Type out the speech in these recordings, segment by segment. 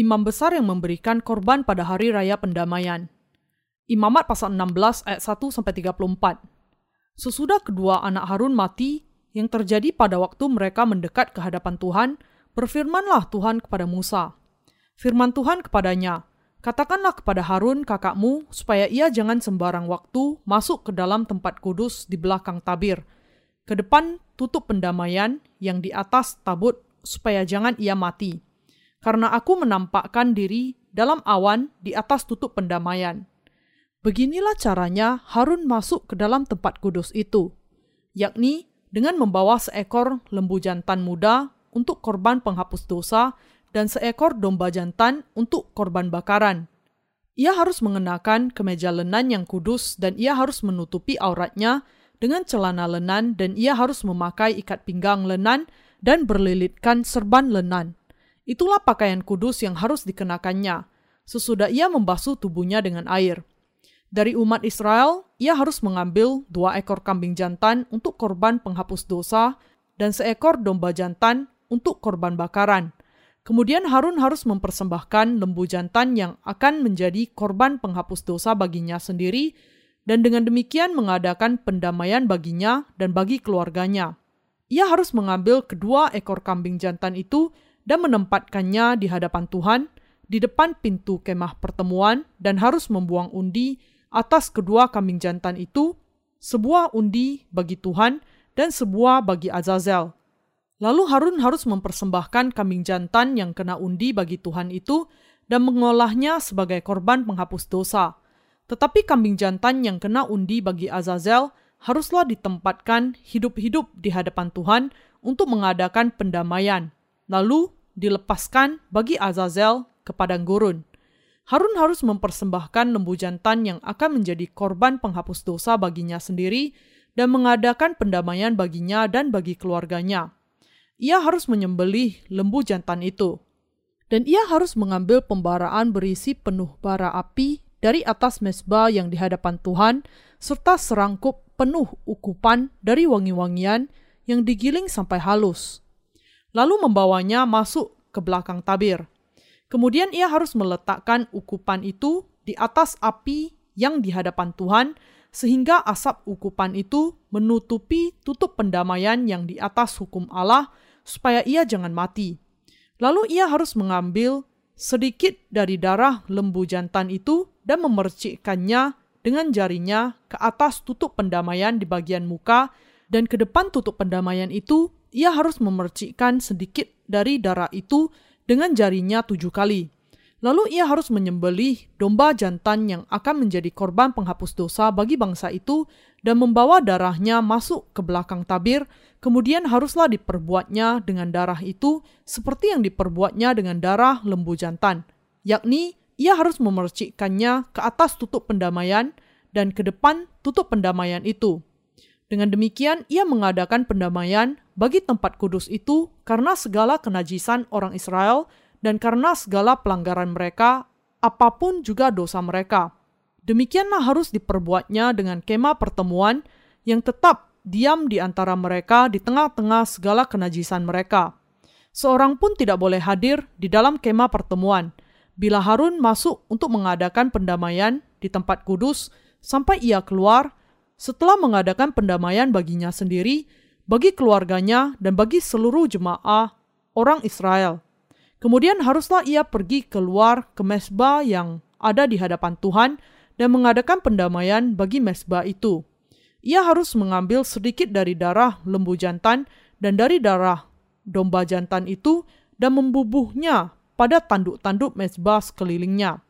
imam besar yang memberikan korban pada hari raya pendamaian. Imamat pasal 16 ayat 1 sampai 34. Sesudah kedua anak Harun mati yang terjadi pada waktu mereka mendekat ke hadapan Tuhan, berfirmanlah Tuhan kepada Musa. Firman Tuhan kepadanya, Katakanlah kepada Harun kakakmu supaya ia jangan sembarang waktu masuk ke dalam tempat kudus di belakang tabir, ke depan tutup pendamaian yang di atas tabut supaya jangan ia mati karena aku menampakkan diri dalam awan di atas tutup pendamaian. Beginilah caranya Harun masuk ke dalam tempat kudus itu, yakni dengan membawa seekor lembu jantan muda untuk korban penghapus dosa dan seekor domba jantan untuk korban bakaran. Ia harus mengenakan kemeja lenan yang kudus dan ia harus menutupi auratnya dengan celana lenan dan ia harus memakai ikat pinggang lenan dan berlilitkan serban lenan. Itulah pakaian kudus yang harus dikenakannya, sesudah ia membasuh tubuhnya dengan air. Dari umat Israel, ia harus mengambil dua ekor kambing jantan untuk korban penghapus dosa dan seekor domba jantan untuk korban bakaran. Kemudian Harun harus mempersembahkan lembu jantan yang akan menjadi korban penghapus dosa baginya sendiri dan dengan demikian mengadakan pendamaian baginya dan bagi keluarganya. Ia harus mengambil kedua ekor kambing jantan itu dan menempatkannya di hadapan Tuhan di depan pintu kemah pertemuan dan harus membuang undi atas kedua kambing jantan itu, sebuah undi bagi Tuhan dan sebuah bagi Azazel. Lalu Harun harus mempersembahkan kambing jantan yang kena undi bagi Tuhan itu dan mengolahnya sebagai korban penghapus dosa. Tetapi kambing jantan yang kena undi bagi Azazel haruslah ditempatkan hidup-hidup di hadapan Tuhan untuk mengadakan pendamaian lalu dilepaskan bagi Azazel ke padang gurun. Harun harus mempersembahkan lembu jantan yang akan menjadi korban penghapus dosa baginya sendiri dan mengadakan pendamaian baginya dan bagi keluarganya. Ia harus menyembelih lembu jantan itu. Dan ia harus mengambil pembaraan berisi penuh bara api dari atas mesbah yang di hadapan Tuhan, serta serangkup penuh ukupan dari wangi-wangian yang digiling sampai halus lalu membawanya masuk ke belakang tabir. Kemudian ia harus meletakkan ukupan itu di atas api yang di hadapan Tuhan, sehingga asap ukupan itu menutupi tutup pendamaian yang di atas hukum Allah, supaya ia jangan mati. Lalu ia harus mengambil sedikit dari darah lembu jantan itu dan memercikkannya dengan jarinya ke atas tutup pendamaian di bagian muka, dan ke depan tutup pendamaian itu ia harus memercikkan sedikit dari darah itu dengan jarinya tujuh kali. Lalu ia harus menyembelih domba jantan yang akan menjadi korban penghapus dosa bagi bangsa itu dan membawa darahnya masuk ke belakang tabir, kemudian haruslah diperbuatnya dengan darah itu seperti yang diperbuatnya dengan darah lembu jantan, yakni ia harus memercikkannya ke atas tutup pendamaian dan ke depan tutup pendamaian itu. Dengan demikian, ia mengadakan pendamaian bagi tempat kudus itu karena segala kenajisan orang Israel dan karena segala pelanggaran mereka, apa pun juga dosa mereka. Demikianlah harus diperbuatnya dengan kemah pertemuan yang tetap diam di antara mereka di tengah-tengah segala kenajisan mereka. Seorang pun tidak boleh hadir di dalam kemah pertemuan. Bila Harun masuk untuk mengadakan pendamaian di tempat kudus, sampai ia keluar, setelah mengadakan pendamaian baginya sendiri, bagi keluarganya, dan bagi seluruh jemaah orang Israel. Kemudian haruslah ia pergi keluar ke mesbah yang ada di hadapan Tuhan dan mengadakan pendamaian bagi mesbah itu. Ia harus mengambil sedikit dari darah lembu jantan dan dari darah domba jantan itu dan membubuhnya pada tanduk-tanduk mesbah sekelilingnya.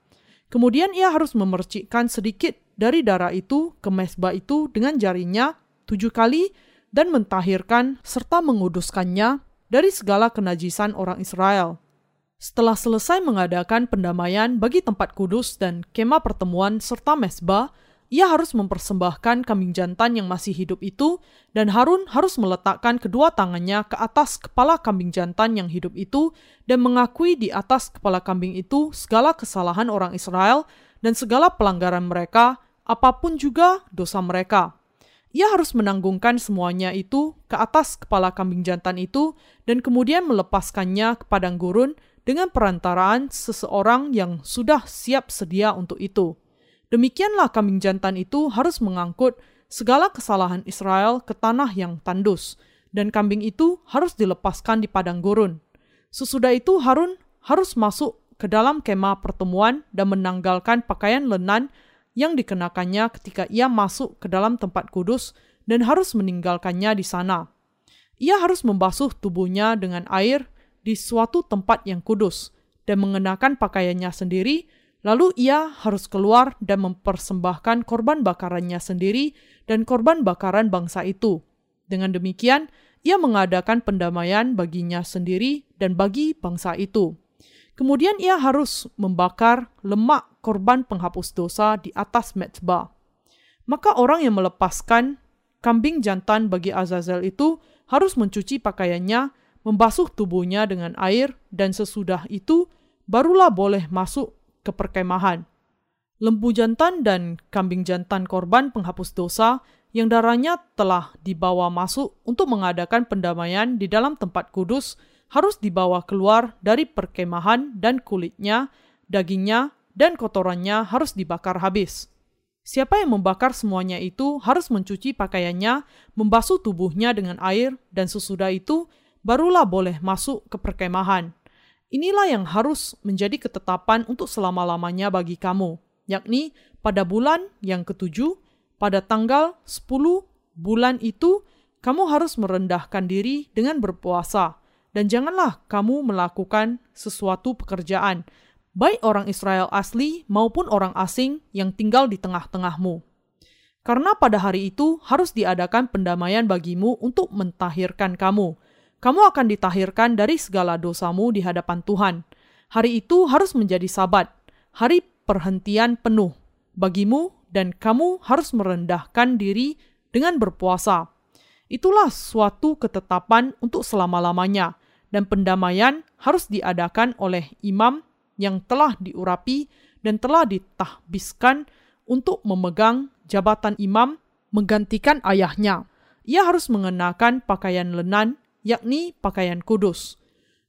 Kemudian ia harus memercikkan sedikit dari darah itu ke mesbah itu dengan jarinya tujuh kali dan mentahirkan serta menguduskannya dari segala kenajisan orang Israel. Setelah selesai mengadakan pendamaian bagi tempat kudus dan kemah pertemuan serta mesbah, ia harus mempersembahkan kambing jantan yang masih hidup itu, dan Harun harus meletakkan kedua tangannya ke atas kepala kambing jantan yang hidup itu, dan mengakui di atas kepala kambing itu segala kesalahan orang Israel dan segala pelanggaran mereka apa pun juga dosa mereka. Ia harus menanggungkan semuanya itu ke atas kepala kambing jantan itu dan kemudian melepaskannya ke padang gurun dengan perantaraan seseorang yang sudah siap sedia untuk itu. Demikianlah kambing jantan itu harus mengangkut segala kesalahan Israel ke tanah yang tandus, dan kambing itu harus dilepaskan di padang gurun. Sesudah itu Harun harus masuk ke dalam kemah pertemuan dan menanggalkan pakaian lenan yang dikenakannya ketika ia masuk ke dalam tempat kudus dan harus meninggalkannya di sana. Ia harus membasuh tubuhnya dengan air di suatu tempat yang kudus dan mengenakan pakaiannya sendiri, lalu ia harus keluar dan mempersembahkan korban bakarannya sendiri dan korban bakaran bangsa itu. Dengan demikian, ia mengadakan pendamaian baginya sendiri dan bagi bangsa itu. Kemudian ia harus membakar lemak korban penghapus dosa di atas mezbah. Maka orang yang melepaskan kambing jantan bagi Azazel itu harus mencuci pakaiannya, membasuh tubuhnya dengan air, dan sesudah itu barulah boleh masuk ke perkemahan. Lembu jantan dan kambing jantan korban penghapus dosa yang darahnya telah dibawa masuk untuk mengadakan pendamaian di dalam tempat kudus harus dibawa keluar dari perkemahan dan kulitnya, dagingnya, dan kotorannya harus dibakar habis. Siapa yang membakar semuanya itu harus mencuci pakaiannya, membasuh tubuhnya dengan air, dan sesudah itu barulah boleh masuk ke perkemahan. Inilah yang harus menjadi ketetapan untuk selama-lamanya bagi kamu, yakni pada bulan yang ketujuh, pada tanggal 10 bulan itu, kamu harus merendahkan diri dengan berpuasa dan janganlah kamu melakukan sesuatu pekerjaan, baik orang Israel asli maupun orang asing yang tinggal di tengah-tengahmu. Karena pada hari itu harus diadakan pendamaian bagimu untuk mentahirkan kamu. Kamu akan ditahirkan dari segala dosamu di hadapan Tuhan. Hari itu harus menjadi sabat, hari perhentian penuh bagimu dan kamu harus merendahkan diri dengan berpuasa. Itulah suatu ketetapan untuk selama-lamanya dan pendamaian harus diadakan oleh imam yang telah diurapi dan telah ditahbiskan untuk memegang jabatan imam menggantikan ayahnya. Ia harus mengenakan pakaian lenan, yakni pakaian kudus.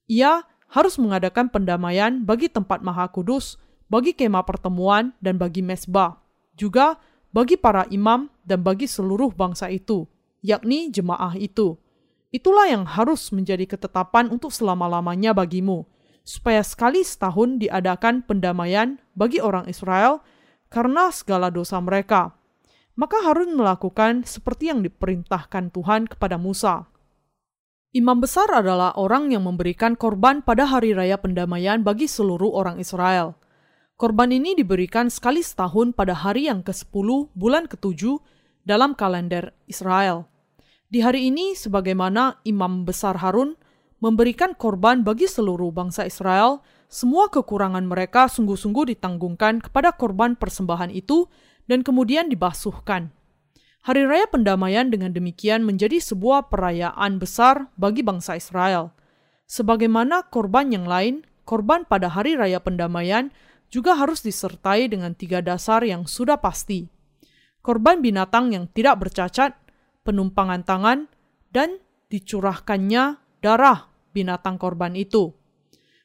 Ia harus mengadakan pendamaian bagi tempat maha kudus, bagi kemah pertemuan, dan bagi mesbah. Juga bagi para imam dan bagi seluruh bangsa itu, yakni jemaah itu Itulah yang harus menjadi ketetapan untuk selama-lamanya bagimu, supaya sekali setahun diadakan pendamaian bagi orang Israel karena segala dosa mereka. Maka Harun melakukan seperti yang diperintahkan Tuhan kepada Musa. Imam besar adalah orang yang memberikan korban pada hari raya pendamaian bagi seluruh orang Israel. Korban ini diberikan sekali setahun pada hari yang ke-10 bulan ke-7 dalam kalender Israel. Di hari ini, sebagaimana Imam Besar Harun memberikan korban bagi seluruh bangsa Israel, semua kekurangan mereka sungguh-sungguh ditanggungkan kepada korban persembahan itu dan kemudian dibasuhkan. Hari Raya Pendamaian dengan demikian menjadi sebuah perayaan besar bagi bangsa Israel. Sebagaimana korban yang lain, korban pada Hari Raya Pendamaian juga harus disertai dengan tiga dasar yang sudah pasti. Korban binatang yang tidak bercacat, penumpangan tangan, dan dicurahkannya darah binatang korban itu.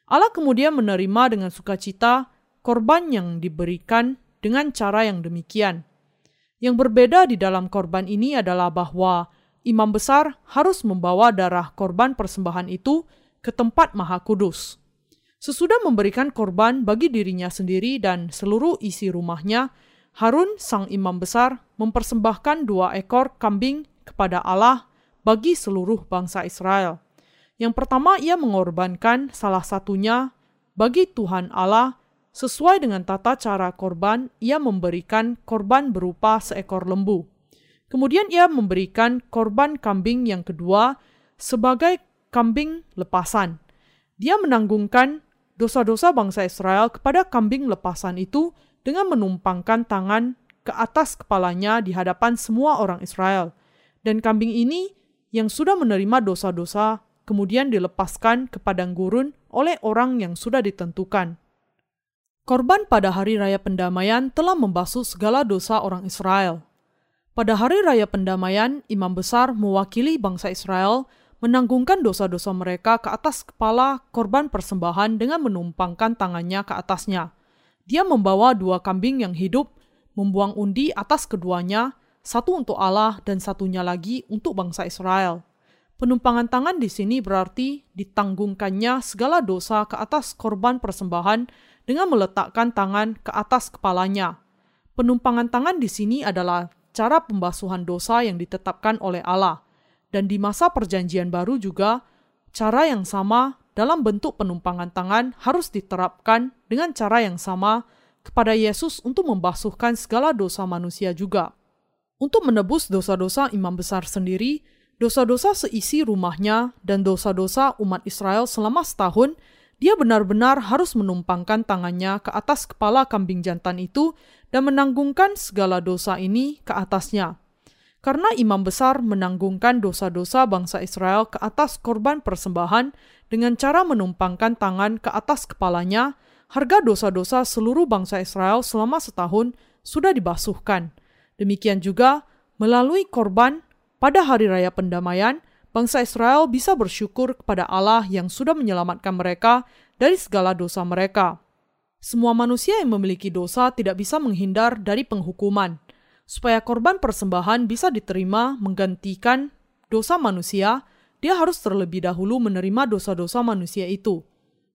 Allah kemudian menerima dengan sukacita korban yang diberikan dengan cara yang demikian. Yang berbeda di dalam korban ini adalah bahwa imam besar harus membawa darah korban persembahan itu ke tempat maha kudus. Sesudah memberikan korban bagi dirinya sendiri dan seluruh isi rumahnya, Harun, sang imam besar, mempersembahkan dua ekor kambing kepada Allah bagi seluruh bangsa Israel. Yang pertama, ia mengorbankan salah satunya bagi Tuhan Allah sesuai dengan tata cara korban, ia memberikan korban berupa seekor lembu. Kemudian ia memberikan korban kambing yang kedua sebagai kambing lepasan. Dia menanggungkan dosa-dosa bangsa Israel kepada kambing lepasan itu dengan menumpangkan tangan ke atas kepalanya di hadapan semua orang Israel. Dan kambing ini yang sudah menerima dosa-dosa kemudian dilepaskan ke padang gurun oleh orang yang sudah ditentukan. Korban pada hari raya pendamaian telah membasuh segala dosa orang Israel. Pada hari raya pendamaian, imam besar mewakili bangsa Israel menanggungkan dosa-dosa mereka ke atas kepala korban persembahan dengan menumpangkan tangannya ke atasnya. Dia membawa dua kambing yang hidup, membuang undi atas keduanya, satu untuk Allah dan satunya lagi untuk bangsa Israel. Penumpangan tangan di sini berarti ditanggungkannya segala dosa ke atas korban persembahan dengan meletakkan tangan ke atas kepalanya. Penumpangan tangan di sini adalah cara pembasuhan dosa yang ditetapkan oleh Allah. Dan di masa perjanjian baru juga, cara yang sama dalam bentuk penumpangan tangan harus diterapkan dengan cara yang sama kepada Yesus untuk membasuhkan segala dosa manusia juga. Untuk menebus dosa-dosa imam besar sendiri, dosa-dosa seisi rumahnya, dan dosa-dosa umat Israel selama setahun, dia benar-benar harus menumpangkan tangannya ke atas kepala kambing jantan itu dan menanggungkan segala dosa ini ke atasnya. Karena imam besar menanggungkan dosa-dosa bangsa Israel ke atas korban persembahan dengan cara menumpangkan tangan ke atas kepalanya, harga dosa-dosa seluruh bangsa Israel selama setahun sudah dibasuhkan. Demikian juga, melalui korban pada hari raya pendamaian, bangsa Israel bisa bersyukur kepada Allah yang sudah menyelamatkan mereka dari segala dosa mereka. Semua manusia yang memiliki dosa tidak bisa menghindar dari penghukuman. Supaya korban persembahan bisa diterima menggantikan dosa manusia, dia harus terlebih dahulu menerima dosa-dosa manusia itu.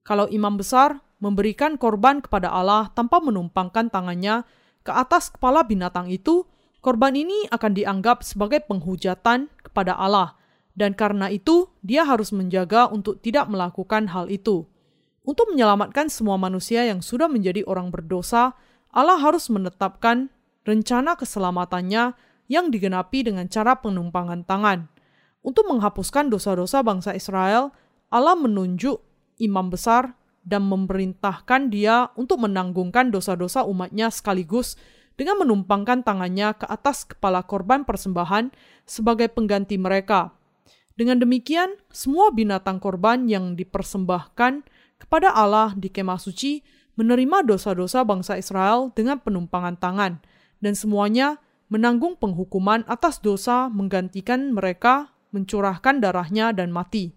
Kalau imam besar memberikan korban kepada Allah tanpa menumpangkan tangannya ke atas kepala binatang itu, korban ini akan dianggap sebagai penghujatan kepada Allah, dan karena itu dia harus menjaga untuk tidak melakukan hal itu. Untuk menyelamatkan semua manusia yang sudah menjadi orang berdosa, Allah harus menetapkan rencana keselamatannya yang digenapi dengan cara penumpangan tangan. Untuk menghapuskan dosa-dosa bangsa Israel, Allah menunjuk imam besar dan memerintahkan dia untuk menanggungkan dosa-dosa umatnya sekaligus dengan menumpangkan tangannya ke atas kepala korban persembahan sebagai pengganti mereka. Dengan demikian, semua binatang korban yang dipersembahkan kepada Allah di kemah suci menerima dosa-dosa bangsa Israel dengan penumpangan tangan, dan semuanya menanggung penghukuman atas dosa menggantikan mereka mencurahkan darahnya dan mati.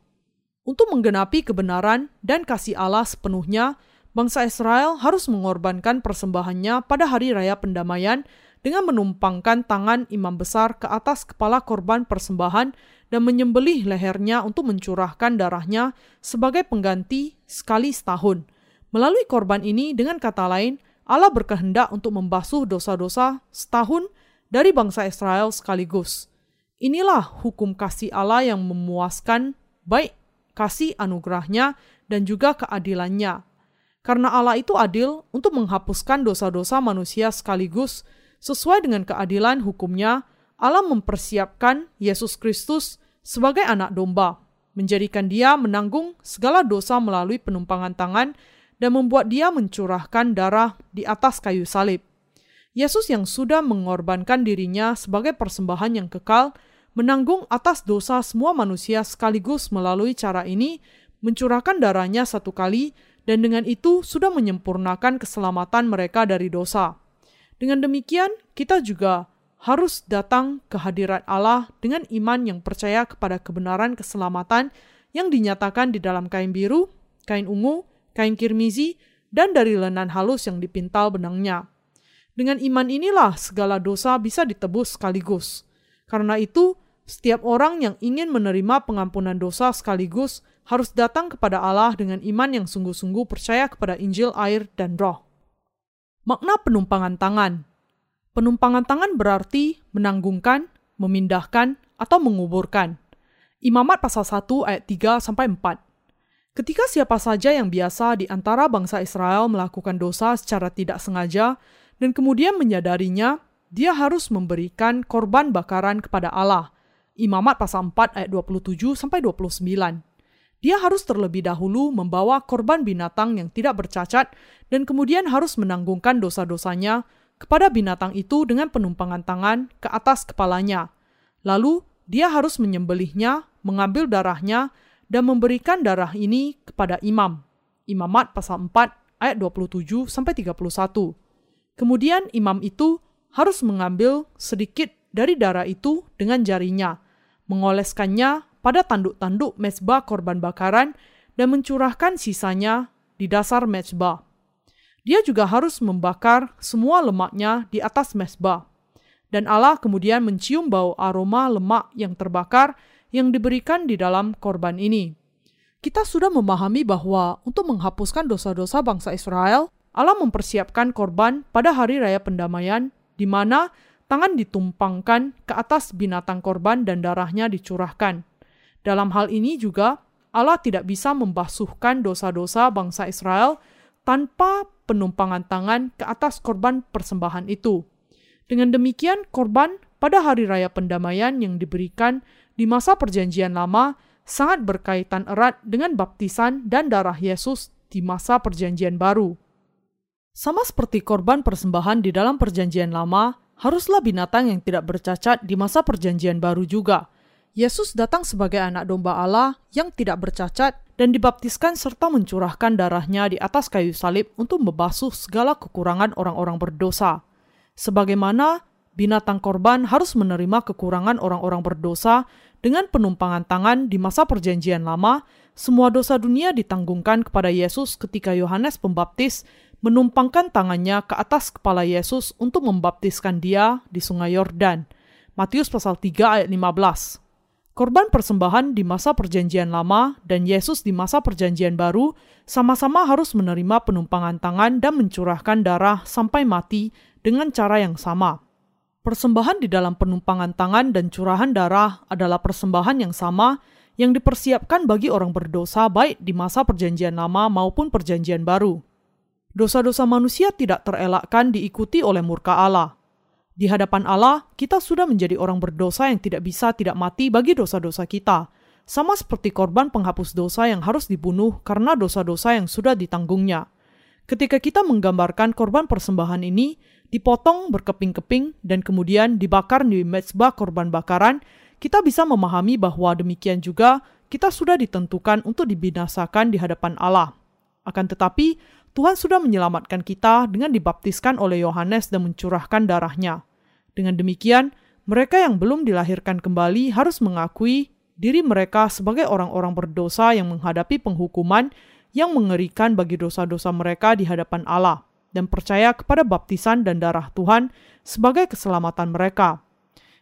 Untuk menggenapi kebenaran dan kasih Allah sepenuhnya, bangsa Israel harus mengorbankan persembahannya pada hari raya pendamaian dengan menumpangkan tangan imam besar ke atas kepala korban persembahan dan menyembelih lehernya untuk mencurahkan darahnya sebagai pengganti sekali setahun. Melalui korban ini, dengan kata lain, Allah berkehendak untuk membasuh dosa-dosa setahun dari bangsa Israel sekaligus. Inilah hukum kasih Allah yang memuaskan baik kasih anugerahnya, dan juga keadilannya. Karena Allah itu adil untuk menghapuskan dosa-dosa manusia sekaligus, sesuai dengan keadilan hukumnya, Allah mempersiapkan Yesus Kristus sebagai anak domba, menjadikan dia menanggung segala dosa melalui penumpangan tangan dan membuat dia mencurahkan darah di atas kayu salib. Yesus yang sudah mengorbankan dirinya sebagai persembahan yang kekal menanggung atas dosa semua manusia sekaligus melalui cara ini, mencurahkan darahnya satu kali, dan dengan itu sudah menyempurnakan keselamatan mereka dari dosa. Dengan demikian, kita juga harus datang ke hadirat Allah dengan iman yang percaya kepada kebenaran keselamatan yang dinyatakan di dalam kain biru, kain ungu, kain kirmizi, dan dari lenan halus yang dipintal benangnya. Dengan iman inilah segala dosa bisa ditebus sekaligus. Karena itu, setiap orang yang ingin menerima pengampunan dosa sekaligus harus datang kepada Allah dengan iman yang sungguh-sungguh percaya kepada Injil, air, dan Roh. Makna penumpangan tangan: penumpangan tangan berarti menanggungkan, memindahkan, atau menguburkan. Imamat pasal 1 ayat 3 sampai 4. Ketika siapa saja yang biasa di antara bangsa Israel melakukan dosa secara tidak sengaja dan kemudian menyadarinya, dia harus memberikan korban bakaran kepada Allah Imamat pasal 4 ayat 27 sampai 29. Dia harus terlebih dahulu membawa korban binatang yang tidak bercacat dan kemudian harus menanggungkan dosa-dosanya kepada binatang itu dengan penumpangan tangan ke atas kepalanya. Lalu dia harus menyembelihnya, mengambil darahnya, dan memberikan darah ini kepada imam. Imamat pasal 4 ayat 27 sampai 31. Kemudian imam itu harus mengambil sedikit dari darah itu dengan jarinya, mengoleskannya pada tanduk-tanduk mezbah korban bakaran dan mencurahkan sisanya di dasar mezbah. Dia juga harus membakar semua lemaknya di atas mezbah. Dan Allah kemudian mencium bau aroma lemak yang terbakar yang diberikan di dalam korban ini. Kita sudah memahami bahwa untuk menghapuskan dosa-dosa bangsa Israel, Allah mempersiapkan korban pada hari raya pendamaian, di mana tangan ditumpangkan ke atas binatang korban dan darahnya dicurahkan. Dalam hal ini juga, Allah tidak bisa membasuhkan dosa-dosa bangsa Israel tanpa penumpangan tangan ke atas korban persembahan itu. Dengan demikian, korban pada hari raya pendamaian yang diberikan di masa Perjanjian Lama sangat berkaitan erat dengan baptisan dan darah Yesus di masa Perjanjian Baru. Sama seperti korban persembahan di dalam Perjanjian Lama, haruslah binatang yang tidak bercacat di masa Perjanjian Baru juga. Yesus datang sebagai anak domba Allah yang tidak bercacat dan dibaptiskan serta mencurahkan darahnya di atas kayu salib untuk membasuh segala kekurangan orang-orang berdosa. Sebagaimana binatang korban harus menerima kekurangan orang-orang berdosa dengan penumpangan tangan di masa perjanjian lama, semua dosa dunia ditanggungkan kepada Yesus ketika Yohanes Pembaptis menumpangkan tangannya ke atas kepala Yesus untuk membaptiskan dia di sungai Yordan. Matius pasal 3 ayat 15. Korban persembahan di masa Perjanjian Lama dan Yesus di masa Perjanjian Baru sama-sama harus menerima penumpangan tangan dan mencurahkan darah sampai mati dengan cara yang sama. Persembahan di dalam penumpangan tangan dan curahan darah adalah persembahan yang sama yang dipersiapkan bagi orang berdosa baik di masa Perjanjian Lama maupun Perjanjian Baru. Dosa-dosa manusia tidak terelakkan diikuti oleh murka Allah. Di hadapan Allah, kita sudah menjadi orang berdosa yang tidak bisa tidak mati bagi dosa-dosa kita. Sama seperti korban penghapus dosa yang harus dibunuh karena dosa-dosa yang sudah ditanggungnya. Ketika kita menggambarkan korban persembahan ini, dipotong berkeping-keping dan kemudian dibakar di mezbah korban bakaran, kita bisa memahami bahwa demikian juga kita sudah ditentukan untuk dibinasakan di hadapan Allah. Akan tetapi, Tuhan sudah menyelamatkan kita dengan dibaptiskan oleh Yohanes dan mencurahkan darahnya. Dengan demikian, mereka yang belum dilahirkan kembali harus mengakui diri mereka sebagai orang-orang berdosa yang menghadapi penghukuman yang mengerikan bagi dosa-dosa mereka di hadapan Allah dan percaya kepada baptisan dan darah Tuhan sebagai keselamatan mereka.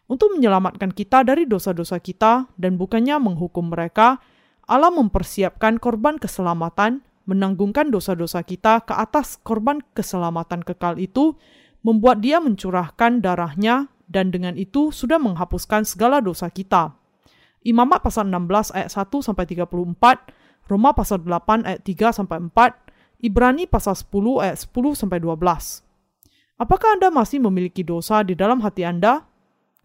Untuk menyelamatkan kita dari dosa-dosa kita dan bukannya menghukum mereka, Allah mempersiapkan korban keselamatan menanggungkan dosa-dosa kita ke atas korban keselamatan kekal itu, membuat dia mencurahkan darahnya dan dengan itu sudah menghapuskan segala dosa kita. Imamat pasal 16 ayat 1 sampai 34, Roma pasal 8 ayat 3 sampai 4, Ibrani pasal 10 ayat 10 sampai 12. Apakah Anda masih memiliki dosa di dalam hati Anda?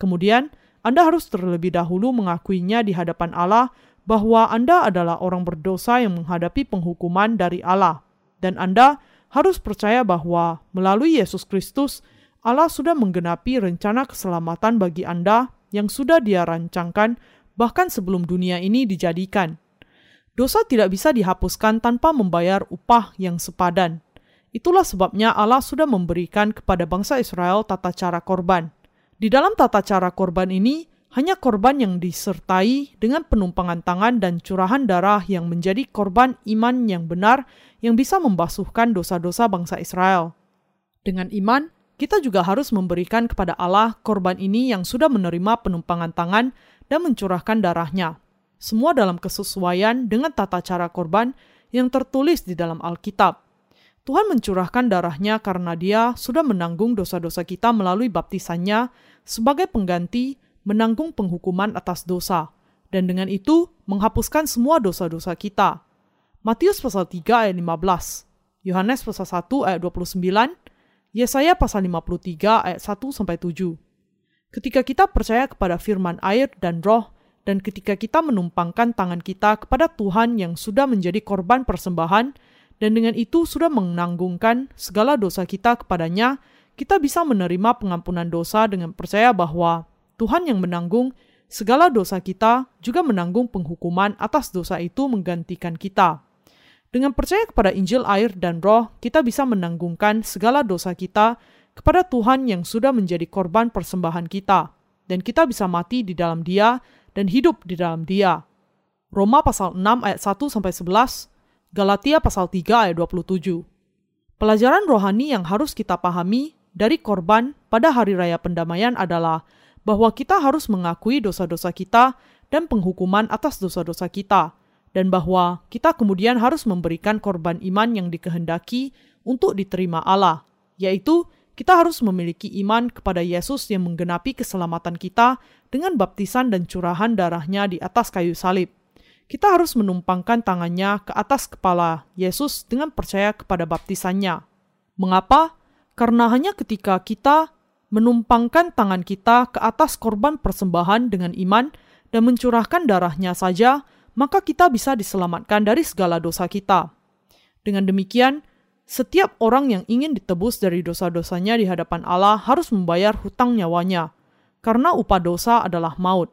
Kemudian, Anda harus terlebih dahulu mengakuinya di hadapan Allah bahwa Anda adalah orang berdosa yang menghadapi penghukuman dari Allah, dan Anda harus percaya bahwa melalui Yesus Kristus, Allah sudah menggenapi rencana keselamatan bagi Anda yang sudah Dia rancangkan bahkan sebelum dunia ini dijadikan. Dosa tidak bisa dihapuskan tanpa membayar upah yang sepadan. Itulah sebabnya Allah sudah memberikan kepada bangsa Israel tata cara korban. Di dalam tata cara korban ini, hanya korban yang disertai dengan penumpangan tangan dan curahan darah yang menjadi korban iman yang benar yang bisa membasuhkan dosa-dosa bangsa Israel. Dengan iman, kita juga harus memberikan kepada Allah korban ini yang sudah menerima penumpangan tangan dan mencurahkan darahnya. Semua dalam kesesuaian dengan tata cara korban yang tertulis di dalam Alkitab. Tuhan mencurahkan darahnya karena dia sudah menanggung dosa-dosa kita melalui baptisannya sebagai pengganti menanggung penghukuman atas dosa, dan dengan itu menghapuskan semua dosa-dosa kita. Matius pasal 3 ayat 15, Yohanes pasal 1 ayat 29, Yesaya pasal 53 ayat 1 sampai 7. Ketika kita percaya kepada firman air dan roh, dan ketika kita menumpangkan tangan kita kepada Tuhan yang sudah menjadi korban persembahan, dan dengan itu sudah menanggungkan segala dosa kita kepadanya, kita bisa menerima pengampunan dosa dengan percaya bahwa Tuhan yang menanggung segala dosa kita juga menanggung penghukuman atas dosa itu menggantikan kita. Dengan percaya kepada Injil air dan roh, kita bisa menanggungkan segala dosa kita kepada Tuhan yang sudah menjadi korban persembahan kita, dan kita bisa mati di dalam dia dan hidup di dalam dia. Roma pasal 6 ayat 1 sampai 11, Galatia pasal 3 ayat 27. Pelajaran rohani yang harus kita pahami dari korban pada hari raya pendamaian adalah bahwa kita harus mengakui dosa-dosa kita dan penghukuman atas dosa-dosa kita, dan bahwa kita kemudian harus memberikan korban iman yang dikehendaki untuk diterima Allah, yaitu kita harus memiliki iman kepada Yesus yang menggenapi keselamatan kita dengan baptisan dan curahan darahnya di atas kayu salib kita harus menumpangkan tangannya ke atas kepala Yesus dengan percaya kepada baptisannya. Mengapa? Karena hanya ketika kita menumpangkan tangan kita ke atas korban persembahan dengan iman dan mencurahkan darahnya saja, maka kita bisa diselamatkan dari segala dosa kita. Dengan demikian, setiap orang yang ingin ditebus dari dosa-dosanya di hadapan Allah harus membayar hutang nyawanya, karena upah dosa adalah maut.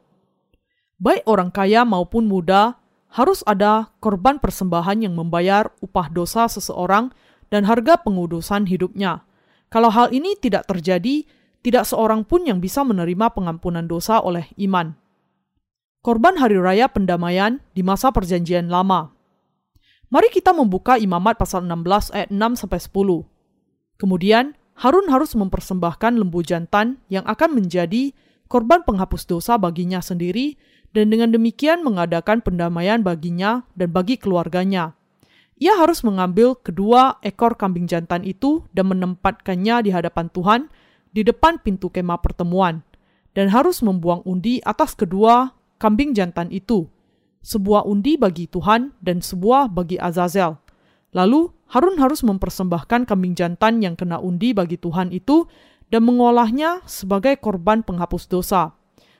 Baik orang kaya maupun muda harus ada korban persembahan yang membayar upah dosa seseorang dan harga pengudusan hidupnya. Kalau hal ini tidak terjadi, tidak seorang pun yang bisa menerima pengampunan dosa oleh iman. Korban Hari Raya Pendamaian di masa Perjanjian Lama. Mari kita membuka Imamat pasal 16 ayat 6 sampai 10. Kemudian Harun harus mempersembahkan lembu jantan yang akan menjadi korban penghapus dosa baginya sendiri dan dengan demikian mengadakan pendamaian baginya dan bagi keluarganya. Ia harus mengambil kedua ekor kambing jantan itu dan menempatkannya di hadapan Tuhan di depan pintu kemah pertemuan, dan harus membuang undi atas kedua kambing jantan itu, sebuah undi bagi Tuhan dan sebuah bagi Azazel. Lalu Harun harus mempersembahkan kambing jantan yang kena undi bagi Tuhan itu dan mengolahnya sebagai korban penghapus dosa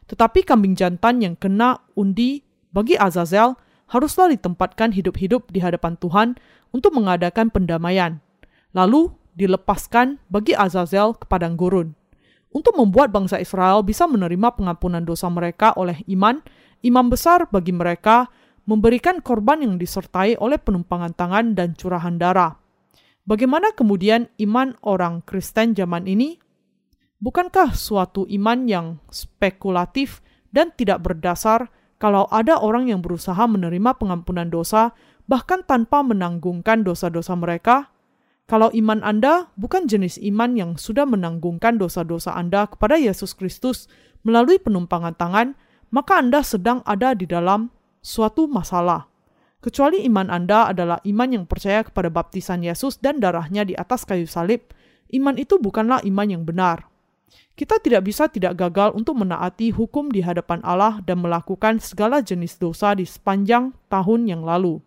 tetapi kambing jantan yang kena undi bagi Azazel haruslah ditempatkan hidup-hidup di hadapan Tuhan untuk mengadakan pendamaian. Lalu dilepaskan bagi Azazel ke padang gurun. Untuk membuat bangsa Israel bisa menerima pengampunan dosa mereka oleh iman, imam besar bagi mereka memberikan korban yang disertai oleh penumpangan tangan dan curahan darah. Bagaimana kemudian iman orang Kristen zaman ini Bukankah suatu iman yang spekulatif dan tidak berdasar kalau ada orang yang berusaha menerima pengampunan dosa bahkan tanpa menanggungkan dosa-dosa mereka? Kalau iman Anda bukan jenis iman yang sudah menanggungkan dosa-dosa Anda kepada Yesus Kristus melalui penumpangan tangan, maka Anda sedang ada di dalam suatu masalah. Kecuali iman Anda adalah iman yang percaya kepada baptisan Yesus dan darahnya di atas kayu salib, iman itu bukanlah iman yang benar. Kita tidak bisa tidak gagal untuk menaati hukum di hadapan Allah dan melakukan segala jenis dosa di sepanjang tahun yang lalu.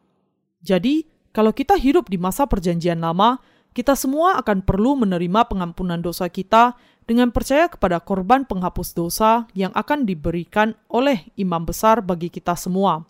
Jadi, kalau kita hidup di masa Perjanjian Lama, kita semua akan perlu menerima pengampunan dosa kita dengan percaya kepada korban penghapus dosa yang akan diberikan oleh imam besar bagi kita semua.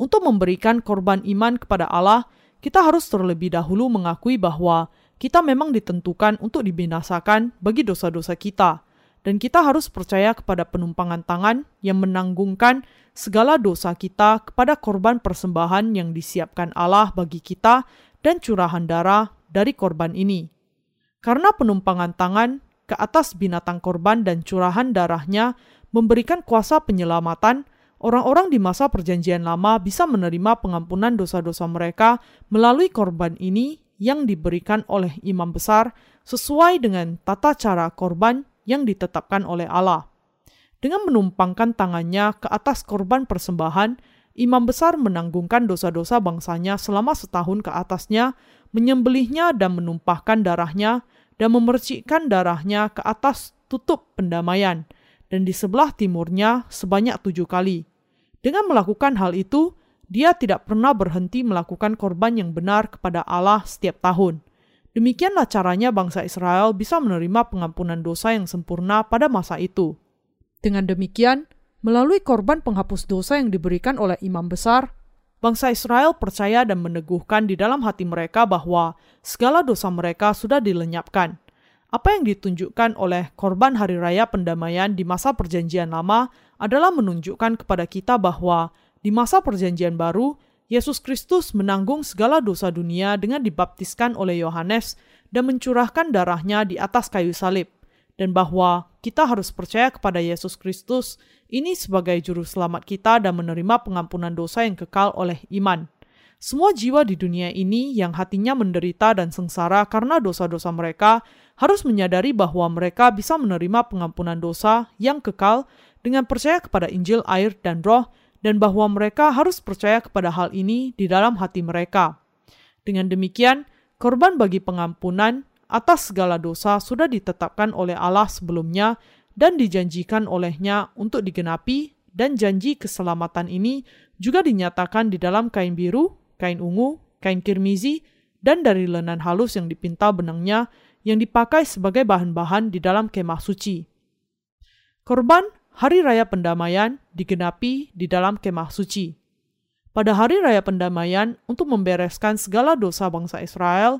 Untuk memberikan korban iman kepada Allah, kita harus terlebih dahulu mengakui bahwa kita memang ditentukan untuk dibinasakan bagi dosa-dosa kita, dan kita harus percaya kepada penumpangan tangan yang menanggungkan segala dosa kita kepada korban persembahan yang disiapkan Allah bagi kita dan curahan darah dari korban ini. Karena penumpangan tangan ke atas binatang korban dan curahan darahnya memberikan kuasa penyelamatan, orang-orang di masa Perjanjian Lama bisa menerima pengampunan dosa-dosa mereka melalui korban ini yang diberikan oleh imam besar sesuai dengan tata cara korban yang ditetapkan oleh Allah. Dengan menumpangkan tangannya ke atas korban persembahan, imam besar menanggungkan dosa-dosa bangsanya selama setahun ke atasnya, menyembelihnya dan menumpahkan darahnya, dan memercikkan darahnya ke atas tutup pendamaian, dan di sebelah timurnya sebanyak tujuh kali. Dengan melakukan hal itu, dia tidak pernah berhenti melakukan korban yang benar kepada Allah setiap tahun. Demikianlah caranya bangsa Israel bisa menerima pengampunan dosa yang sempurna pada masa itu. Dengan demikian, melalui korban penghapus dosa yang diberikan oleh imam besar, bangsa Israel percaya dan meneguhkan di dalam hati mereka bahwa segala dosa mereka sudah dilenyapkan. Apa yang ditunjukkan oleh korban hari raya pendamaian di masa Perjanjian Lama adalah menunjukkan kepada kita bahwa di masa Perjanjian Baru, Yesus Kristus menanggung segala dosa dunia dengan dibaptiskan oleh Yohanes dan mencurahkan darahnya di atas kayu salib. dan bahwa kita harus percaya kepada Yesus Kristus ini sebagai juru selamat kita dan menerima pengampunan dosa yang kekal oleh iman. Semua jiwa di dunia ini yang hatinya menderita dan sengsara karena dosa-dosa mereka harus menyadari bahwa mereka bisa menerima pengampunan dosa yang kekal dengan percaya kepada Injil, air, dan Roh, dan bahwa mereka harus percaya kepada hal ini di dalam hati mereka. Dengan demikian, korban bagi pengampunan atas segala dosa sudah ditetapkan oleh Allah sebelumnya dan dijanjikan olehnya untuk digenapi, dan janji keselamatan ini juga dinyatakan di dalam kain biru kain ungu, kain kirmizi, dan dari lenan halus yang dipintal benangnya yang dipakai sebagai bahan-bahan di dalam kemah suci. Korban Hari Raya Pendamaian digenapi di dalam kemah suci. Pada Hari Raya Pendamaian, untuk membereskan segala dosa bangsa Israel,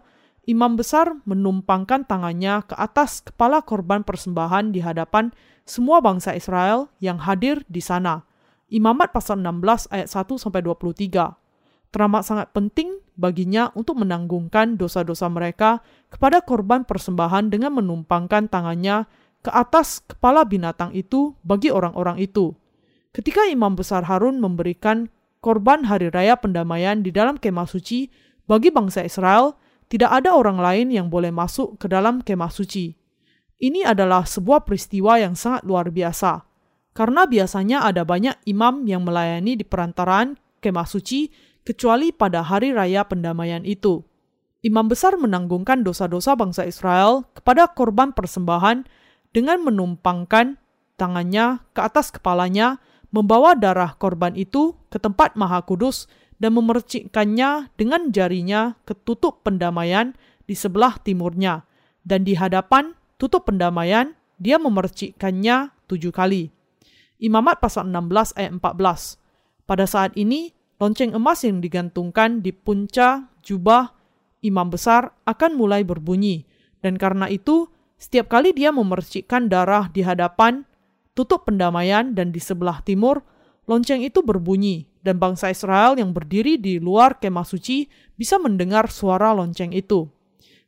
imam besar menumpangkan tangannya ke atas kepala korban persembahan di hadapan semua bangsa Israel yang hadir di sana. Imamat pasal 16 ayat 1 sampai 23 teramat sangat penting baginya untuk menanggungkan dosa-dosa mereka kepada korban persembahan dengan menumpangkan tangannya ke atas kepala binatang itu bagi orang-orang itu. Ketika Imam Besar Harun memberikan korban hari raya pendamaian di dalam kemah suci bagi bangsa Israel, tidak ada orang lain yang boleh masuk ke dalam kemah suci. Ini adalah sebuah peristiwa yang sangat luar biasa, karena biasanya ada banyak imam yang melayani di perantaraan kemah suci kecuali pada hari raya pendamaian itu. Imam besar menanggungkan dosa-dosa bangsa Israel kepada korban persembahan dengan menumpangkan tangannya ke atas kepalanya, membawa darah korban itu ke tempat maha kudus dan memercikkannya dengan jarinya ke tutup pendamaian di sebelah timurnya. Dan di hadapan tutup pendamaian, dia memercikkannya tujuh kali. Imamat pasal 16 ayat 14. Pada saat ini, lonceng emas yang digantungkan di punca jubah imam besar akan mulai berbunyi, dan karena itu setiap kali dia memercikkan darah di hadapan tutup pendamaian dan di sebelah timur, lonceng itu berbunyi, dan bangsa Israel yang berdiri di luar kemah suci bisa mendengar suara lonceng itu.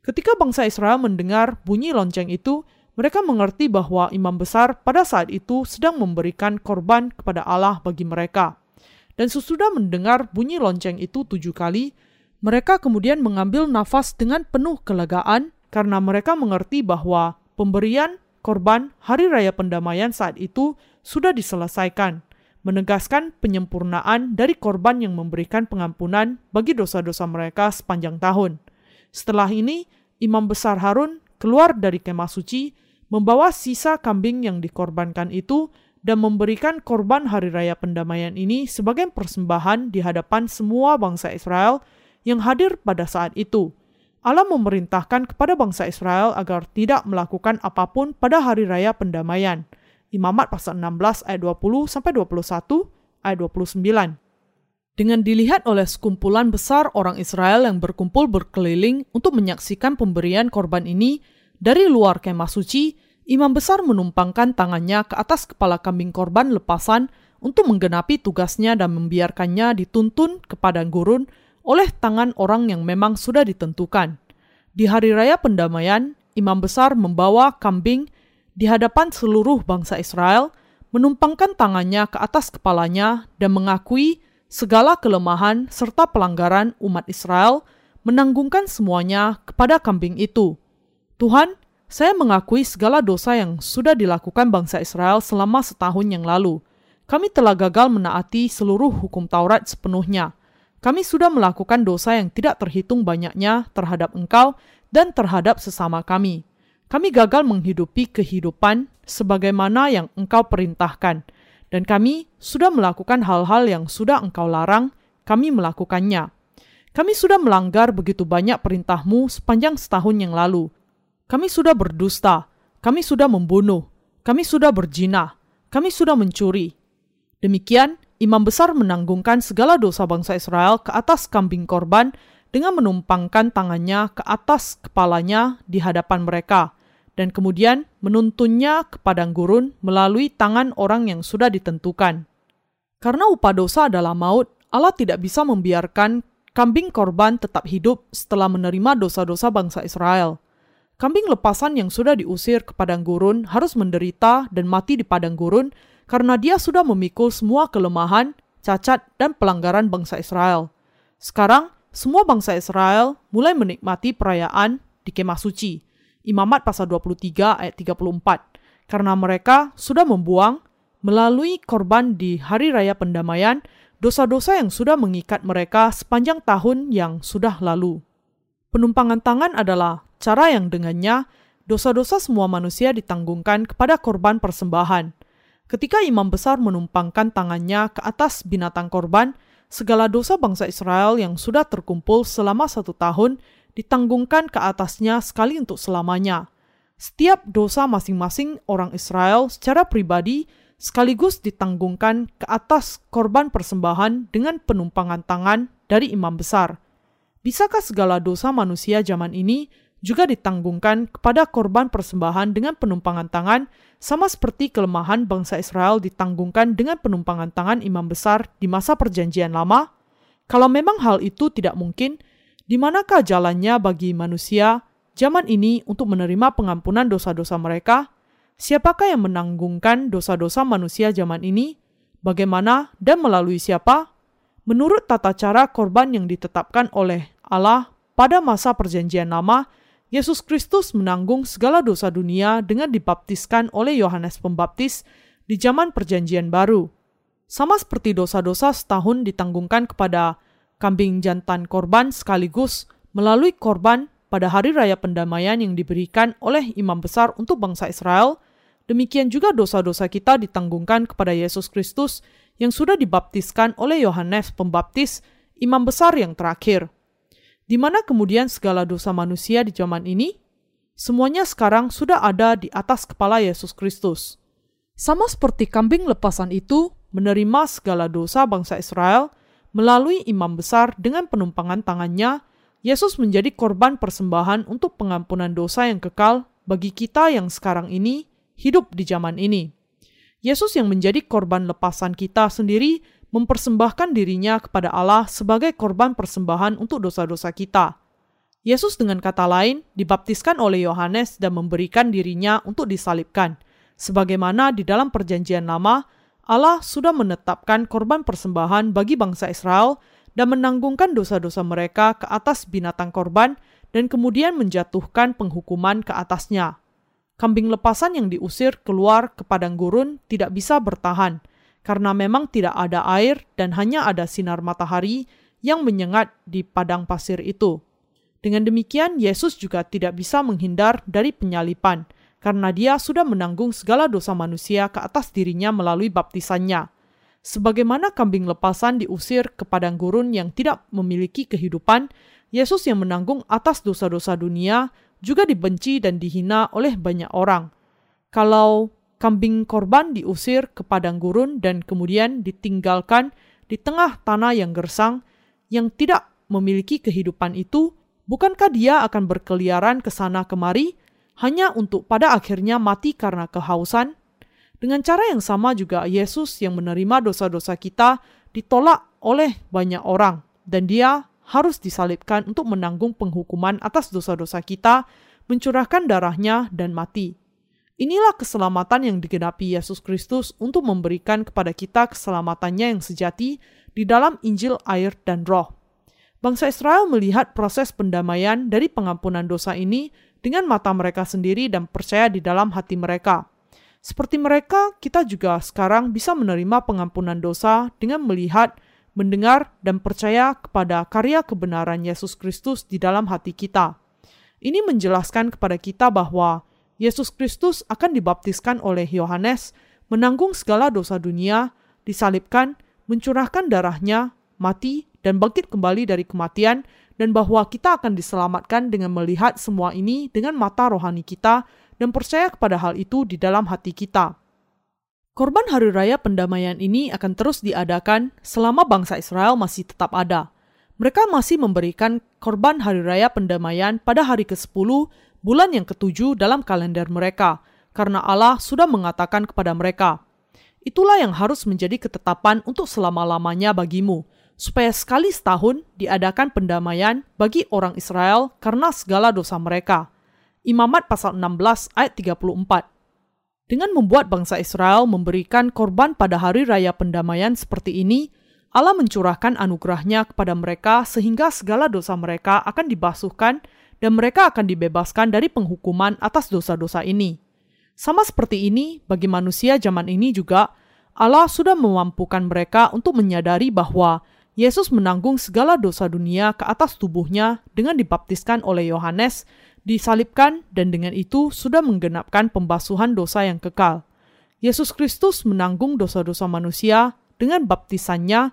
Ketika bangsa Israel mendengar bunyi lonceng itu, mereka mengerti bahwa imam besar pada saat itu sedang memberikan korban kepada Allah bagi mereka. Dan sesudah mendengar bunyi lonceng itu tujuh kali, mereka kemudian mengambil nafas dengan penuh kelegaan karena mereka mengerti bahwa pemberian korban hari raya pendamaian saat itu sudah diselesaikan, menegaskan penyempurnaan dari korban yang memberikan pengampunan bagi dosa-dosa mereka sepanjang tahun. Setelah ini, imam besar Harun keluar dari kemah suci, membawa sisa kambing yang dikorbankan itu dan memberikan korban hari raya pendamaian ini sebagai persembahan di hadapan semua bangsa Israel yang hadir pada saat itu. Allah memerintahkan kepada bangsa Israel agar tidak melakukan apa pun pada hari raya pendamaian. Imamat pasal 16 ayat 20 sampai 21 ayat 29. Dengan dilihat oleh sekumpulan besar orang Israel yang berkumpul berkeliling untuk menyaksikan pemberian korban ini dari luar kemah suci, Imam besar menumpangkan tangannya ke atas kepala kambing korban lepasan untuk menggenapi tugasnya dan membiarkannya dituntun ke padang gurun oleh tangan orang yang memang sudah ditentukan. Di hari raya pendamaian, imam besar membawa kambing di hadapan seluruh bangsa Israel, menumpangkan tangannya ke atas kepalanya dan mengakui segala kelemahan serta pelanggaran umat Israel, menanggungkan semuanya kepada kambing itu. Tuhan, saya mengakui segala dosa yang sudah dilakukan bangsa Israel selama setahun yang lalu. Kami telah gagal menaati seluruh hukum Taurat sepenuhnya. Kami sudah melakukan dosa yang tidak terhitung banyaknya terhadap Engkau dan terhadap sesama kami. Kami gagal menghidupi kehidupan sebagaimana yang Engkau perintahkan, dan kami sudah melakukan hal-hal yang sudah Engkau larang, kami melakukannya. Kami sudah melanggar begitu banyak perintahmu sepanjang setahun yang lalu, kami sudah berdusta, kami sudah membunuh, kami sudah berjinah, kami sudah mencuri. Demikian, imam besar menanggungkan segala dosa bangsa Israel ke atas kambing korban dengan menumpangkan tangannya ke atas kepalanya di hadapan mereka, dan kemudian menuntunnya ke padang gurun melalui tangan orang yang sudah ditentukan. Karena upah dosa adalah maut, Allah tidak bisa membiarkan kambing korban tetap hidup setelah menerima dosa-dosa bangsa Israel. kambing lepasan yang sudah diusir ke padang gurun harus menderita dan mati di padang gurun karena dia sudah memikul semua kelemahan, cacat, dan pelanggaran bangsa Israel. Sekarang, semua bangsa Israel mulai menikmati perayaan di kemah suci. Imamat pasal 23 ayat 34. Karena mereka sudah membuang melalui korban di hari raya pendamaian dosa-dosa yang sudah mengikat mereka sepanjang tahun yang sudah lalu. Penumpangan tangan adalah cara yang dengannya dosa-dosa semua manusia ditanggungkan kepada korban persembahan. Ketika imam besar menumpangkan tangannya ke atas binatang korban, segala dosa bangsa Israel yang sudah terkumpul selama satu tahun ditanggungkan ke atasnya sekali untuk selamanya. Setiap dosa masing-masing orang Israel secara pribadi sekaligus ditanggungkan ke atas korban persembahan dengan penumpangan tangan dari imam besar. Bisakah segala dosa manusia zaman ini juga ditanggungkan kepada korban persembahan dengan penumpangan tangan, sama seperti kelemahan bangsa Israel ditanggungkan dengan penumpangan tangan imam besar di masa Perjanjian Lama. Kalau memang hal itu tidak mungkin, di manakah jalannya bagi manusia zaman ini untuk menerima pengampunan dosa-dosa mereka? Siapakah yang menanggungkan dosa-dosa manusia zaman ini? Bagaimana dan melalui siapa? Menurut tata cara korban yang ditetapkan oleh Allah pada masa Perjanjian Lama, Yesus Kristus menanggung segala dosa dunia dengan dibaptiskan oleh Yohanes Pembaptis di zaman Perjanjian Baru. Sama seperti dosa-dosa setahun ditanggungkan kepada kambing jantan korban sekaligus melalui korban pada hari raya pendamaian yang diberikan oleh imam besar untuk bangsa Israel, demikian juga dosa-dosa kita ditanggungkan kepada Yesus Kristus yang sudah dibaptiskan oleh Yohanes Pembaptis, imam besar yang terakhir. Di mana kemudian segala dosa manusia di zaman ini? Semuanya sekarang sudah ada di atas kepala Yesus Kristus. Sama seperti kambing lepasan itu menerima segala dosa bangsa Israel melalui imam besar dengan penumpangan tangannya, Yesus menjadi korban persembahan untuk pengampunan dosa yang kekal bagi kita yang sekarang ini hidup di zaman ini. Yesus yang menjadi korban lepasan kita sendiri mempersembahkan dirinya kepada Allah sebagai korban persembahan untuk dosa-dosa kita. Yesus dengan kata lain dibaptiskan oleh Yohanes dan memberikan dirinya untuk disalibkan. Sebagaimana di dalam perjanjian lama, Allah sudah menetapkan korban persembahan bagi bangsa Israel dan menanggungkan dosa-dosa mereka ke atas binatang korban dan kemudian menjatuhkan penghukuman ke atasnya. Kambing lepasan yang diusir keluar ke padang gurun tidak bisa bertahan, karena memang tidak ada air dan hanya ada sinar matahari yang menyengat di padang pasir itu. Dengan demikian, Yesus juga tidak bisa menghindar dari penyalipan, karena dia sudah menanggung segala dosa manusia ke atas dirinya melalui baptisannya. Sebagaimana kambing lepasan diusir ke padang gurun yang tidak memiliki kehidupan, Yesus yang menanggung atas dosa-dosa dunia juga dibenci dan dihina oleh banyak orang. Kalau kambing korban diusir ke padang gurun dan kemudian ditinggalkan di tengah tanah yang gersang yang tidak memiliki kehidupan itu, bukankah dia akan berkeliaran ke sana kemari hanya untuk pada akhirnya mati karena kehausan? Dengan cara yang sama juga Yesus yang menerima dosa-dosa kita ditolak oleh banyak orang dan dia harus disalibkan untuk menanggung penghukuman atas dosa-dosa kita, mencurahkan darahnya dan mati. Inilah keselamatan yang digenapi Yesus Kristus untuk memberikan kepada kita keselamatannya yang sejati di dalam Injil, air, dan Roh. Bangsa Israel melihat proses pendamaian dari pengampunan dosa ini dengan mata mereka sendiri dan percaya di dalam hati mereka. Seperti mereka, kita juga sekarang bisa menerima pengampunan dosa dengan melihat, mendengar, dan percaya kepada karya kebenaran Yesus Kristus di dalam hati kita. Ini menjelaskan kepada kita bahwa Yesus Kristus akan dibaptiskan oleh Yohanes, menanggung segala dosa dunia, disalibkan, mencurahkan darahnya, mati, dan bangkit kembali dari kematian, dan bahwa kita akan diselamatkan dengan melihat semua ini dengan mata rohani kita dan percaya kepada hal itu di dalam hati kita. Korban Hari Raya Pendamaian ini akan terus diadakan selama bangsa Israel masih tetap ada. Mereka masih memberikan korban Hari Raya Pendamaian pada hari ke-10 bulan yang ketujuh dalam kalender mereka, karena Allah sudah mengatakan kepada mereka, Itulah yang harus menjadi ketetapan untuk selama-lamanya bagimu, supaya sekali setahun diadakan pendamaian bagi orang Israel karena segala dosa mereka. Imamat pasal 16 ayat 34. Dengan membuat bangsa Israel memberikan korban pada hari raya pendamaian seperti ini, Allah mencurahkan anugerahnya kepada mereka sehingga segala dosa mereka akan dibasuhkan dan mereka akan dibebaskan dari penghukuman atas dosa-dosa ini. Sama seperti ini, bagi manusia zaman ini juga, Allah sudah memampukan mereka untuk menyadari bahwa Yesus menanggung segala dosa dunia ke atas tubuhnya dengan dibaptiskan oleh Yohanes disalibkan dan dengan itu sudah menggenapkan pembasuhan dosa yang kekal. Yesus Kristus menanggung dosa-dosa manusia dengan baptisannya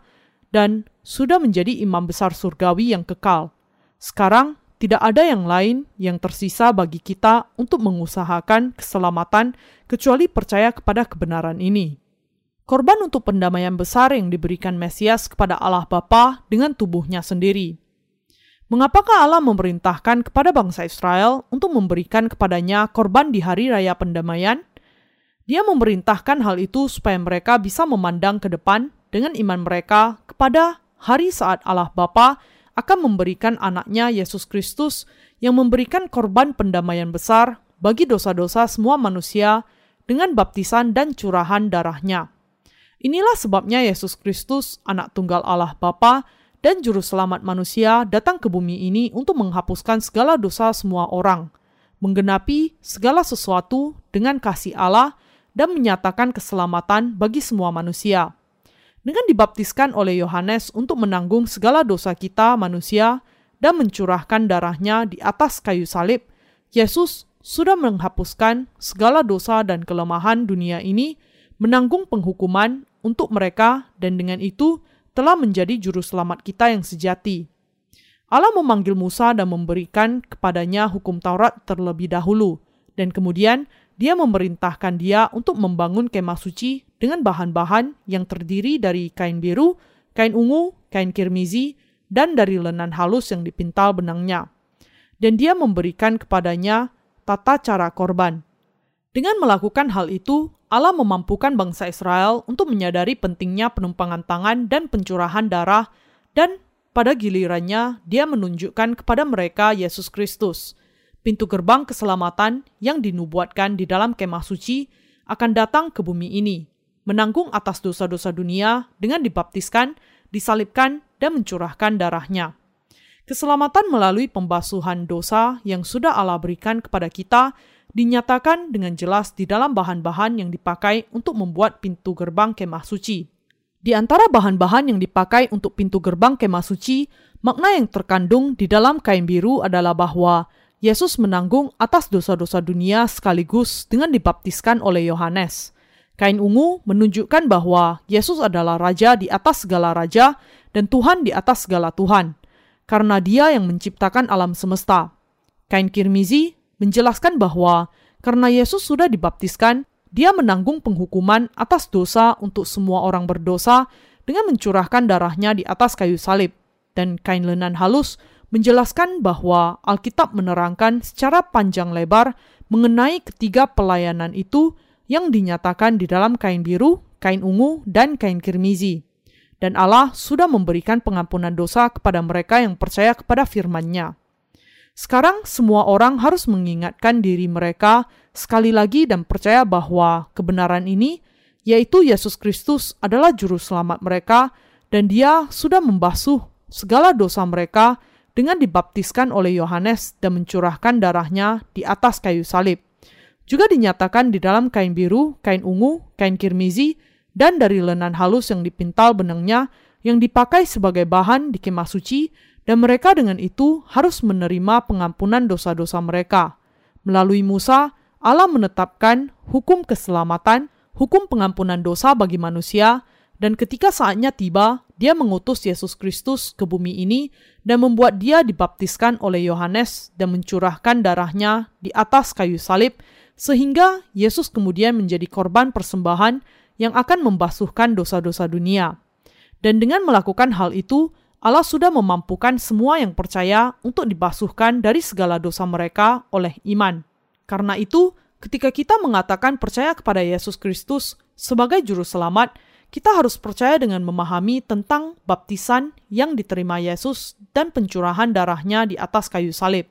dan sudah menjadi imam besar surgawi yang kekal. Sekarang tidak ada yang lain yang tersisa bagi kita untuk mengusahakan keselamatan kecuali percaya kepada kebenaran ini. Korban untuk pendamaian besar yang diberikan Mesias kepada Allah Bapa dengan tubuhnya sendiri. Mengapakah Allah memerintahkan kepada bangsa Israel untuk memberikan kepadanya korban di hari raya pendamaian? Dia memerintahkan hal itu supaya mereka bisa memandang ke depan dengan iman mereka kepada hari saat Allah Bapa akan memberikan anaknya Yesus Kristus yang memberikan korban pendamaian besar bagi dosa-dosa semua manusia dengan baptisan dan curahan darahnya. Inilah sebabnya Yesus Kristus, anak tunggal Allah Bapa, dan Juru Selamat manusia datang ke bumi ini untuk menghapuskan segala dosa semua orang, menggenapi segala sesuatu dengan kasih Allah, dan menyatakan keselamatan bagi semua manusia. Dengan dibaptiskan oleh Yohanes untuk menanggung segala dosa kita manusia dan mencurahkan darahnya di atas kayu salib, Yesus sudah menghapuskan segala dosa dan kelemahan dunia ini, menanggung penghukuman untuk mereka, dan dengan itu telah menjadi juru selamat kita yang sejati. Allah memanggil Musa dan memberikan kepadanya hukum Taurat terlebih dahulu, dan kemudian dia memerintahkan dia untuk membangun kemah suci dengan bahan-bahan yang terdiri dari kain biru, kain ungu, kain kirmizi, dan dari lenan halus yang dipintal benangnya. Dan dia memberikan kepadanya tata cara korban. Dengan melakukan hal itu, Allah memampukan bangsa Israel untuk menyadari pentingnya penumpangan tangan dan pencurahan darah, dan pada gilirannya Dia menunjukkan kepada mereka Yesus Kristus, pintu gerbang keselamatan yang dinubuatkan di dalam kemah suci akan datang ke bumi ini, menanggung atas dosa-dosa dunia dengan dibaptiskan, disalibkan, dan mencurahkan darahnya. Keselamatan melalui pembasuhan dosa yang sudah Allah berikan kepada kita dinyatakan dengan jelas di dalam bahan-bahan yang dipakai untuk membuat pintu gerbang kemah suci. Di antara bahan-bahan yang dipakai untuk pintu gerbang kemah suci, makna yang terkandung di dalam kain biru adalah bahwa Yesus menanggung atas dosa-dosa dunia sekaligus dengan dibaptiskan oleh Yohanes. Kain ungu menunjukkan bahwa Yesus adalah raja di atas segala raja dan Tuhan di atas segala Tuhan, karena Dia yang menciptakan alam semesta. Kain kirmizi menjelaskan bahwa karena Yesus sudah dibaptiskan, dia menanggung penghukuman atas dosa untuk semua orang berdosa dengan mencurahkan darahnya di atas kayu salib. Dan kain lenan halus menjelaskan bahwa Alkitab menerangkan secara panjang lebar mengenai ketiga pelayanan itu yang dinyatakan di dalam kain biru, kain ungu, dan kain kirmizi. Dan Allah sudah memberikan pengampunan dosa kepada mereka yang percaya kepada firman-Nya. Sekarang semua orang harus mengingatkan diri mereka sekali lagi dan percaya bahwa kebenaran ini, yaitu Yesus Kristus adalah juru selamat mereka dan dia sudah membasuh segala dosa mereka dengan dibaptiskan oleh Yohanes dan mencurahkan darahnya di atas kayu salib. Juga dinyatakan di dalam kain biru, kain ungu, kain kirmizi, dan dari lenan halus yang dipintal benangnya yang dipakai sebagai bahan di kemah suci dan mereka dengan itu harus menerima pengampunan dosa-dosa mereka. Melalui Musa, Allah menetapkan hukum keselamatan, hukum pengampunan dosa bagi manusia, dan ketika saatnya tiba, dia mengutus Yesus Kristus ke bumi ini dan membuat dia dibaptiskan oleh Yohanes dan mencurahkan darahnya di atas kayu salib, sehingga Yesus kemudian menjadi korban persembahan yang akan membasuhkan dosa-dosa dunia. Dan dengan melakukan hal itu, Allah sudah memampukan semua yang percaya untuk dibasuhkan dari segala dosa mereka oleh iman. Karena itu, ketika kita mengatakan percaya kepada Yesus Kristus sebagai juru selamat, kita harus percaya dengan memahami tentang baptisan yang diterima Yesus dan pencurahan darahnya di atas kayu salib.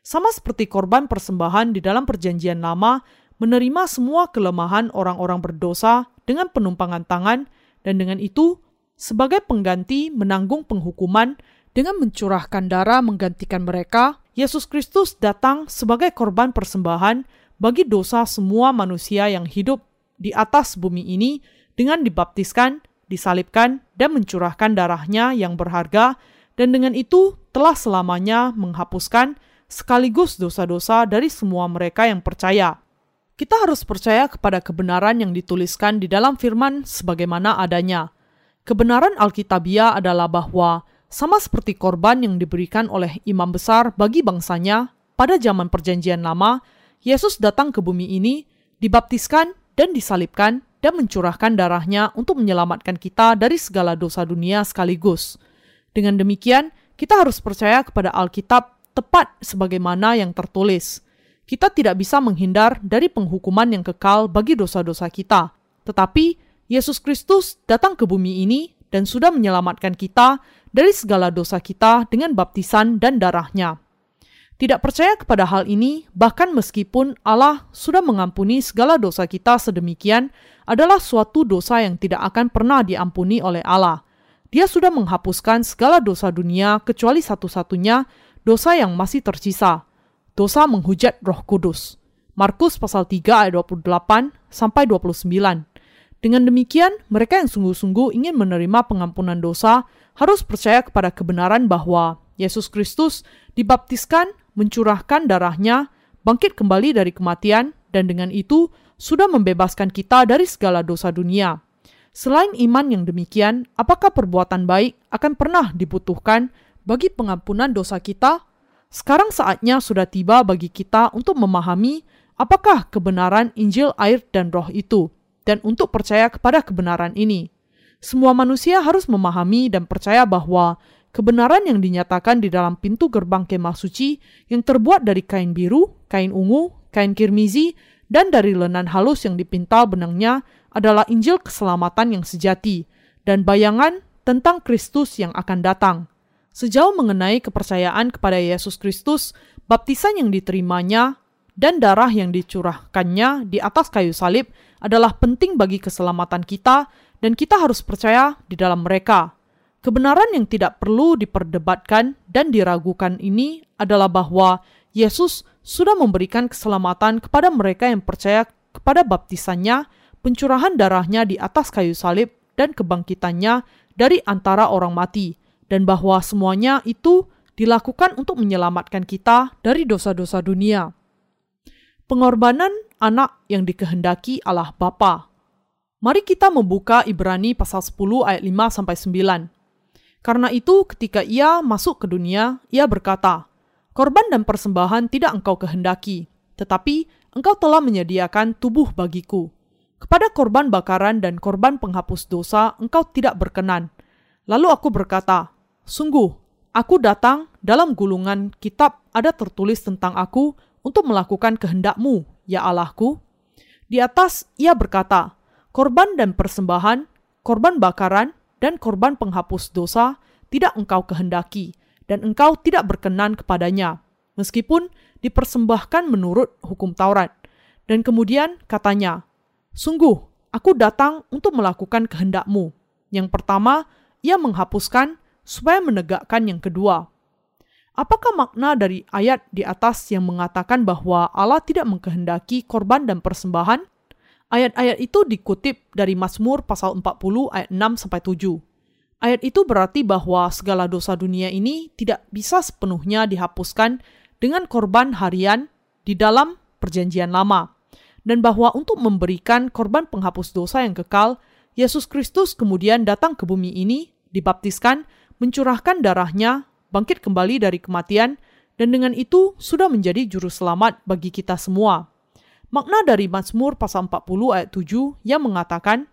Sama seperti korban persembahan di dalam Perjanjian Lama, menerima semua kelemahan orang-orang berdosa dengan penumpangan tangan, dan dengan itu, sebagai pengganti menanggung penghukuman dengan mencurahkan darah menggantikan mereka, Yesus Kristus datang sebagai korban persembahan bagi dosa semua manusia yang hidup di atas bumi ini dengan dibaptiskan, disalibkan, dan mencurahkan darahnya yang berharga, dan dengan itu telah selamanya menghapuskan sekaligus dosa-dosa dari semua mereka yang percaya. Kita harus percaya kepada kebenaran yang dituliskan di dalam firman sebagaimana adanya. Kebenaran Alkitabiah adalah bahwa sama seperti korban yang diberikan oleh imam besar bagi bangsanya pada zaman perjanjian lama, Yesus datang ke bumi ini, dibaptiskan dan disalibkan dan mencurahkan darahnya untuk menyelamatkan kita dari segala dosa dunia sekaligus. Dengan demikian, kita harus percaya kepada Alkitab tepat sebagaimana yang tertulis. Kita tidak bisa menghindar dari penghukuman yang kekal bagi dosa-dosa kita, tetapi Yesus Kristus datang ke bumi ini dan sudah menyelamatkan kita dari segala dosa kita dengan baptisan dan darahnya. Tidak percaya kepada hal ini, bahkan meskipun Allah sudah mengampuni segala dosa kita sedemikian, adalah suatu dosa yang tidak akan pernah diampuni oleh Allah. Dia sudah menghapuskan segala dosa dunia kecuali satu-satunya dosa yang masih tersisa, dosa menghujat Roh Kudus. Markus pasal 3 ayat 28 sampai 29. Dengan demikian, mereka yang sungguh-sungguh ingin menerima pengampunan dosa harus percaya kepada kebenaran bahwa Yesus Kristus dibaptiskan, mencurahkan darahnya, bangkit kembali dari kematian, dan dengan itu sudah membebaskan kita dari segala dosa dunia. Selain iman yang demikian, apakah perbuatan baik akan pernah dibutuhkan bagi pengampunan dosa kita sekarang saatnya sudah tiba bagi kita untuk memahami apakah kebenaran Injil, air, dan Roh itu, dan untuk percaya kepada kebenaran ini. Semua manusia harus memahami dan percaya bahwa kebenaran yang dinyatakan di dalam pintu gerbang kemah suci yang terbuat dari kain biru, kain ungu, kain kirmizi, dan dari lenan halus yang dipintal benangnya adalah Injil keselamatan yang sejati dan bayangan tentang Kristus yang akan datang. Sejauh mengenai kepercayaan kepada Yesus Kristus, baptisan yang diterimanya dan darah yang dicurahkannya di atas kayu salib adalah penting bagi keselamatan kita dan kita harus percaya di dalam mereka. Kebenaran yang tidak perlu diperdebatkan dan diragukan ini adalah bahwa Yesus sudah memberikan keselamatan kepada mereka yang percaya kepada baptisannya, pencurahan darahnya di atas kayu salib, dan kebangkitannya dari antara orang mati dan bahwa semuanya itu dilakukan untuk menyelamatkan kita dari dosa-dosa dunia. Pengorbanan anak yang dikehendaki Allah Bapa. Mari kita membuka Ibrani pasal 10 ayat 5 sampai 9. Karena itu ketika ia masuk ke dunia, ia berkata, Korban dan persembahan tidak engkau kehendaki, tetapi engkau telah menyediakan tubuh bagiku. Kepada korban bakaran dan korban penghapus dosa engkau tidak berkenan. Lalu aku berkata, Sungguh, aku datang dalam gulungan kitab ada tertulis tentang aku untuk melakukan kehendakmu, ya Allahku. Di atas ia berkata, korban dan persembahan, korban bakaran, dan korban penghapus dosa tidak engkau kehendaki, dan engkau tidak berkenan kepadanya, meskipun dipersembahkan menurut hukum Taurat. Dan kemudian katanya, Sungguh, aku datang untuk melakukan kehendakmu. Yang pertama, ia menghapuskan supaya menegakkan yang kedua. Apakah makna dari ayat di atas yang mengatakan bahwa Allah tidak mengkehendaki korban dan persembahan? Ayat-ayat itu dikutip dari Mazmur pasal 40 ayat 6 sampai 7. Ayat itu berarti bahwa segala dosa dunia ini tidak bisa sepenuhnya dihapuskan dengan korban harian di dalam perjanjian lama. Dan bahwa untuk memberikan korban penghapus dosa yang kekal, Yesus Kristus kemudian datang ke bumi ini, dibaptiskan, mencurahkan darahnya, bangkit kembali dari kematian, dan dengan itu sudah menjadi juru selamat bagi kita semua. Makna dari Mazmur pasal 40 ayat 7 yang mengatakan,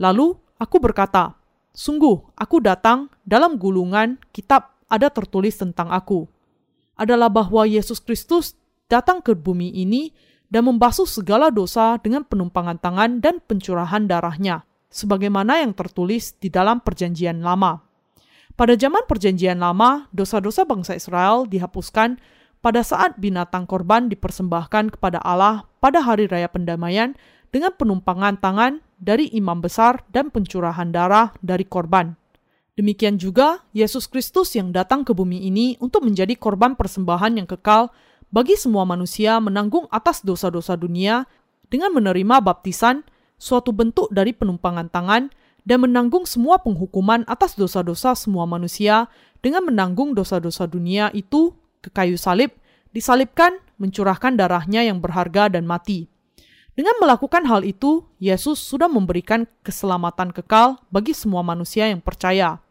Lalu aku berkata, Sungguh aku datang dalam gulungan kitab ada tertulis tentang aku. Adalah bahwa Yesus Kristus datang ke bumi ini dan membasuh segala dosa dengan penumpangan tangan dan pencurahan darahnya, sebagaimana yang tertulis di dalam perjanjian lama. Pada zaman Perjanjian Lama, dosa-dosa bangsa Israel dihapuskan pada saat binatang korban dipersembahkan kepada Allah pada hari raya pendamaian dengan penumpangan tangan dari imam besar dan pencurahan darah dari korban. Demikian juga Yesus Kristus yang datang ke bumi ini untuk menjadi korban persembahan yang kekal bagi semua manusia menanggung atas dosa-dosa dunia dengan menerima baptisan, suatu bentuk dari penumpangan tangan, dan menanggung semua penghukuman atas dosa-dosa semua manusia dengan menanggung dosa-dosa dunia itu ke kayu salib, disalibkan, mencurahkan darahnya yang berharga dan mati. Dengan melakukan hal itu, Yesus sudah memberikan keselamatan kekal bagi semua manusia yang percaya.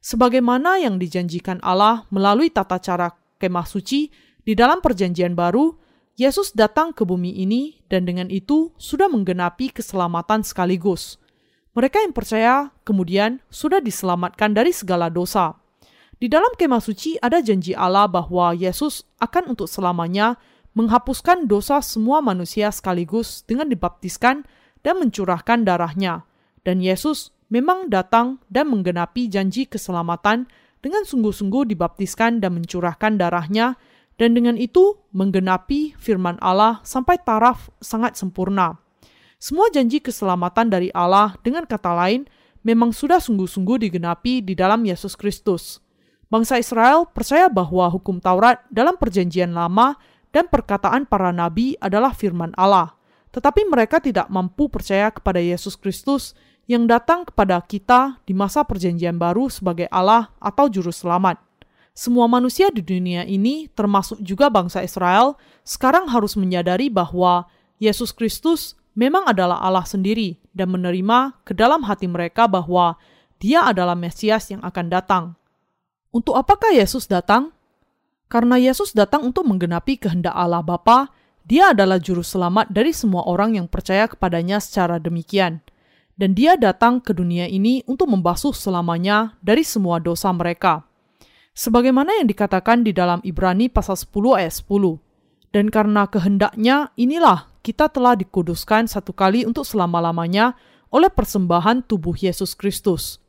Sebagaimana yang dijanjikan Allah melalui tata cara kemah suci di dalam perjanjian baru, Yesus datang ke bumi ini dan dengan itu sudah menggenapi keselamatan sekaligus. Mereka yang percaya kemudian sudah diselamatkan dari segala dosa. Di dalam kemah suci ada janji Allah bahwa Yesus akan untuk selamanya menghapuskan dosa semua manusia sekaligus dengan dibaptiskan dan mencurahkan darahnya. Dan Yesus memang datang dan menggenapi janji keselamatan dengan sungguh-sungguh dibaptiskan dan mencurahkan darahnya dan dengan itu menggenapi firman Allah sampai taraf sangat sempurna. Semua janji keselamatan dari Allah dengan kata lain memang sudah sungguh-sungguh digenapi di dalam Yesus Kristus. Bangsa Israel percaya bahwa hukum Taurat dalam Perjanjian Lama dan perkataan para nabi adalah firman Allah, tetapi mereka tidak mampu percaya kepada Yesus Kristus yang datang kepada kita di masa Perjanjian Baru sebagai Allah atau Juru Selamat. Semua manusia di dunia ini, termasuk juga bangsa Israel, sekarang harus menyadari bahwa Yesus Kristus memang adalah Allah sendiri dan menerima ke dalam hati mereka bahwa Dia adalah Mesias yang akan datang. Untuk apakah Yesus datang? Karena Yesus datang untuk menggenapi kehendak Allah Bapa, Dia adalah juru selamat dari semua orang yang percaya kepadanya secara demikian. Dan Dia datang ke dunia ini untuk membasuh selamanya dari semua dosa mereka sebagaimana yang dikatakan di dalam Ibrani pasal 10 ayat 10. Dan karena kehendaknya inilah kita telah dikuduskan satu kali untuk selama-lamanya oleh persembahan tubuh Yesus Kristus.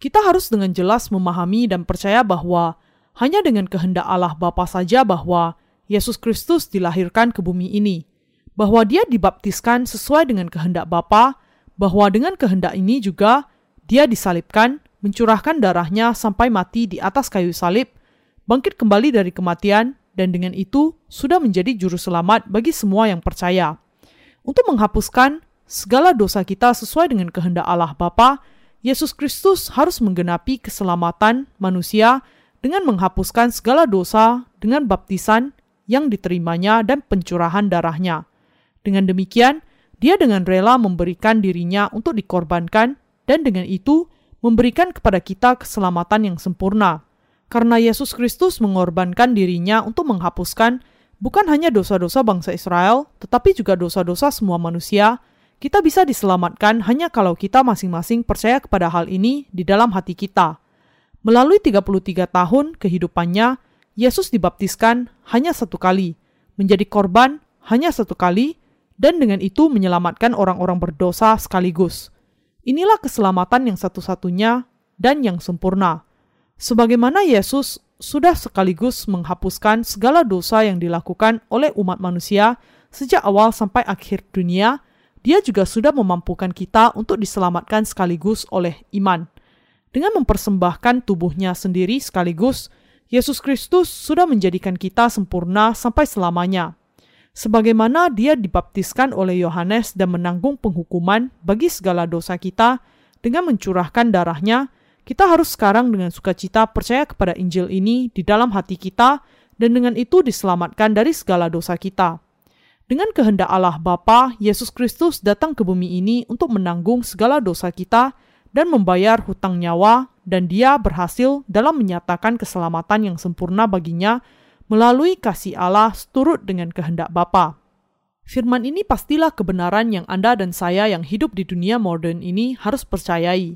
Kita harus dengan jelas memahami dan percaya bahwa hanya dengan kehendak Allah Bapa saja bahwa Yesus Kristus dilahirkan ke bumi ini, bahwa dia dibaptiskan sesuai dengan kehendak Bapa, bahwa dengan kehendak ini juga dia disalibkan mencurahkan darahnya sampai mati di atas kayu salib, bangkit kembali dari kematian, dan dengan itu sudah menjadi juru selamat bagi semua yang percaya. Untuk menghapuskan segala dosa kita sesuai dengan kehendak Allah Bapa, Yesus Kristus harus menggenapi keselamatan manusia dengan menghapuskan segala dosa dengan baptisan yang diterimanya dan pencurahan darahnya. Dengan demikian, dia dengan rela memberikan dirinya untuk dikorbankan dan dengan itu memberikan kepada kita keselamatan yang sempurna. Karena Yesus Kristus mengorbankan dirinya untuk menghapuskan bukan hanya dosa-dosa bangsa Israel, tetapi juga dosa-dosa semua manusia, kita bisa diselamatkan hanya kalau kita masing-masing percaya kepada hal ini di dalam hati kita. Melalui 33 tahun kehidupannya, Yesus dibaptiskan hanya satu kali, menjadi korban hanya satu kali, dan dengan itu menyelamatkan orang-orang berdosa sekaligus. Inilah keselamatan yang satu-satunya dan yang sempurna. Sebagaimana Yesus sudah sekaligus menghapuskan segala dosa yang dilakukan oleh umat manusia sejak awal sampai akhir dunia, dia juga sudah memampukan kita untuk diselamatkan sekaligus oleh iman. Dengan mempersembahkan tubuhnya sendiri sekaligus, Yesus Kristus sudah menjadikan kita sempurna sampai selamanya sebagaimana dia dibaptiskan oleh Yohanes dan menanggung penghukuman bagi segala dosa kita dengan mencurahkan darahnya, kita harus sekarang dengan sukacita percaya kepada Injil ini di dalam hati kita dan dengan itu diselamatkan dari segala dosa kita. Dengan kehendak Allah Bapa, Yesus Kristus datang ke bumi ini untuk menanggung segala dosa kita dan membayar hutang nyawa dan dia berhasil dalam menyatakan keselamatan yang sempurna baginya melalui kasih Allah seturut dengan kehendak Bapa. Firman ini pastilah kebenaran yang Anda dan saya yang hidup di dunia modern ini harus percayai.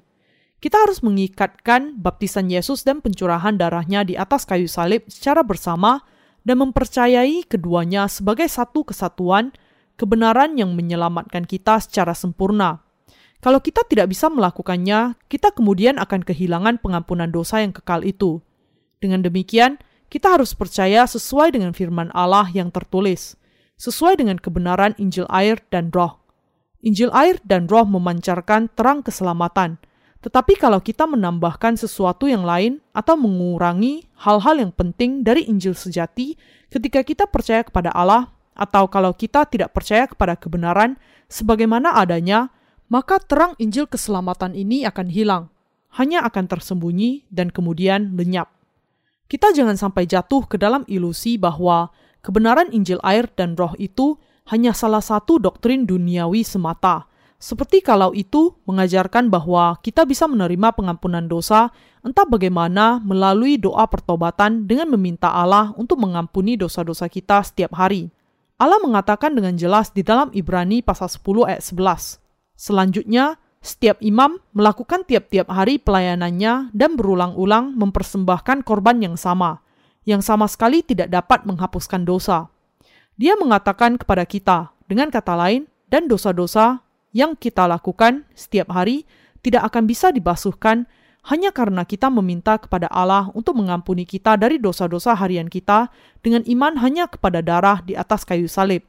Kita harus mengikatkan baptisan Yesus dan pencurahan darahnya di atas kayu salib secara bersama dan mempercayai keduanya sebagai satu kesatuan, kebenaran yang menyelamatkan kita secara sempurna. Kalau kita tidak bisa melakukannya, kita kemudian akan kehilangan pengampunan dosa yang kekal itu. Dengan demikian, kita harus percaya sesuai dengan firman Allah yang tertulis, sesuai dengan kebenaran Injil air dan roh. Injil air dan roh memancarkan terang keselamatan, tetapi kalau kita menambahkan sesuatu yang lain atau mengurangi hal-hal yang penting dari Injil sejati ketika kita percaya kepada Allah, atau kalau kita tidak percaya kepada kebenaran sebagaimana adanya, maka terang Injil keselamatan ini akan hilang, hanya akan tersembunyi dan kemudian lenyap. Kita jangan sampai jatuh ke dalam ilusi bahwa kebenaran Injil air dan roh itu hanya salah satu doktrin duniawi semata, seperti kalau itu mengajarkan bahwa kita bisa menerima pengampunan dosa entah bagaimana melalui doa pertobatan dengan meminta Allah untuk mengampuni dosa-dosa kita setiap hari. Allah mengatakan dengan jelas di dalam Ibrani pasal 10 ayat 11. Selanjutnya, setiap imam melakukan tiap-tiap hari pelayanannya dan berulang-ulang mempersembahkan korban yang sama, yang sama sekali tidak dapat menghapuskan dosa. Dia mengatakan kepada kita, dengan kata lain, dan dosa-dosa yang kita lakukan setiap hari tidak akan bisa dibasuhkan hanya karena kita meminta kepada Allah untuk mengampuni kita dari dosa-dosa harian kita dengan iman hanya kepada darah di atas kayu salib.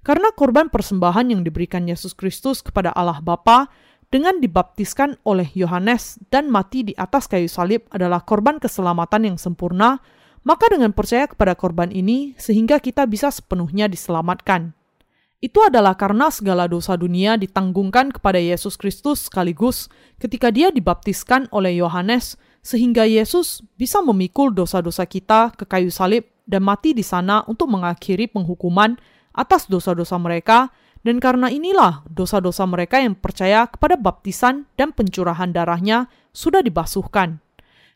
Karena korban persembahan yang diberikan Yesus Kristus kepada Allah Bapa dengan dibaptiskan oleh Yohanes dan mati di atas kayu salib adalah korban keselamatan yang sempurna, maka dengan percaya kepada korban ini sehingga kita bisa sepenuhnya diselamatkan. Itu adalah karena segala dosa dunia ditanggungkan kepada Yesus Kristus sekaligus ketika dia dibaptiskan oleh Yohanes, sehingga Yesus bisa memikul dosa-dosa kita ke kayu salib dan mati di sana untuk mengakhiri penghukuman atas dosa-dosa mereka, dan karena inilah dosa-dosa mereka yang percaya kepada baptisan dan pencurahan darahnya sudah dibasuhkan.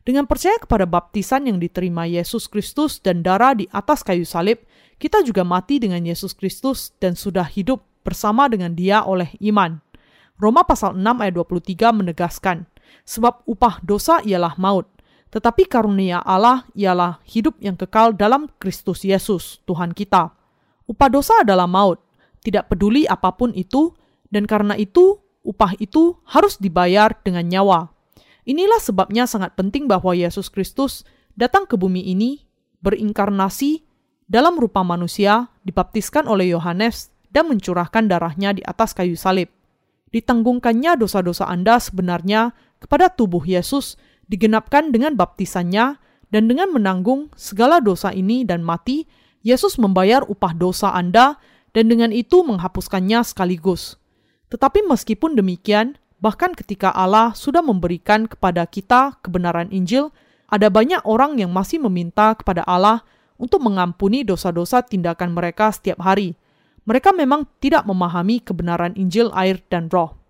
Dengan percaya kepada baptisan yang diterima Yesus Kristus dan darah di atas kayu salib, kita juga mati dengan Yesus Kristus dan sudah hidup bersama dengan dia oleh iman. Roma pasal 6 ayat 23 menegaskan, sebab upah dosa ialah maut, tetapi karunia Allah ialah hidup yang kekal dalam Kristus Yesus, Tuhan kita. Upah dosa adalah maut, tidak peduli apa pun itu, dan karena itu upah itu harus dibayar dengan nyawa. Inilah sebabnya sangat penting bahwa Yesus Kristus datang ke bumi ini, berinkarnasi, dalam rupa manusia dibaptiskan oleh Yohanes dan mencurahkan darahnya di atas kayu salib. Ditanggungkannya dosa-dosa Anda sebenarnya kepada tubuh Yesus digenapkan dengan baptisannya dan dengan menanggung segala dosa ini dan mati, Yesus membayar upah dosa Anda dan dengan itu menghapuskannya sekaligus. Tetapi meskipun demikian, bahkan ketika Allah sudah memberikan kepada kita kebenaran Injil, ada banyak orang yang masih meminta kepada Allah untuk mengampuni dosa-dosa tindakan mereka setiap hari. Mereka memang tidak memahami kebenaran Injil, air, dan Roh.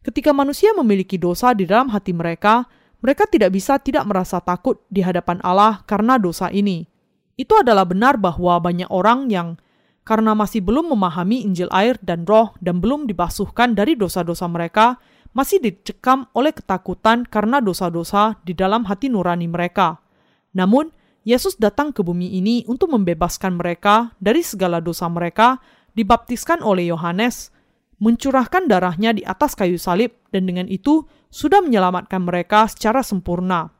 Ketika manusia memiliki dosa di dalam hati mereka, mereka tidak bisa tidak merasa takut di hadapan Allah karena dosa ini. Itu adalah benar bahwa banyak orang yang karena masih belum memahami Injil air dan roh dan belum dibasuhkan dari dosa-dosa mereka, masih dicekam oleh ketakutan karena dosa-dosa di dalam hati nurani mereka. Namun, Yesus datang ke bumi ini untuk membebaskan mereka dari segala dosa mereka, dibaptiskan oleh Yohanes, mencurahkan darahnya di atas kayu salib, dan dengan itu sudah menyelamatkan mereka secara sempurna.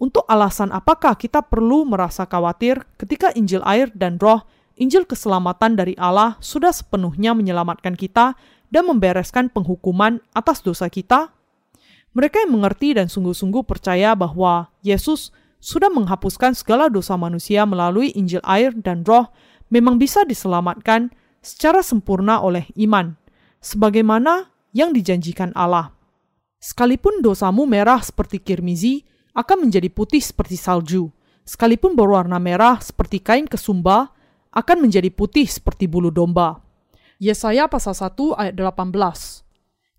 Untuk alasan apakah kita perlu merasa khawatir ketika Injil air dan roh, Injil keselamatan dari Allah sudah sepenuhnya menyelamatkan kita dan membereskan penghukuman atas dosa kita? Mereka yang mengerti dan sungguh-sungguh percaya bahwa Yesus sudah menghapuskan segala dosa manusia melalui Injil air dan roh memang bisa diselamatkan secara sempurna oleh iman, sebagaimana yang dijanjikan Allah. Sekalipun dosamu merah seperti kirmizi, akan menjadi putih seperti salju. Sekalipun berwarna merah seperti kain kesumba, akan menjadi putih seperti bulu domba. Yesaya pasal 1 ayat 18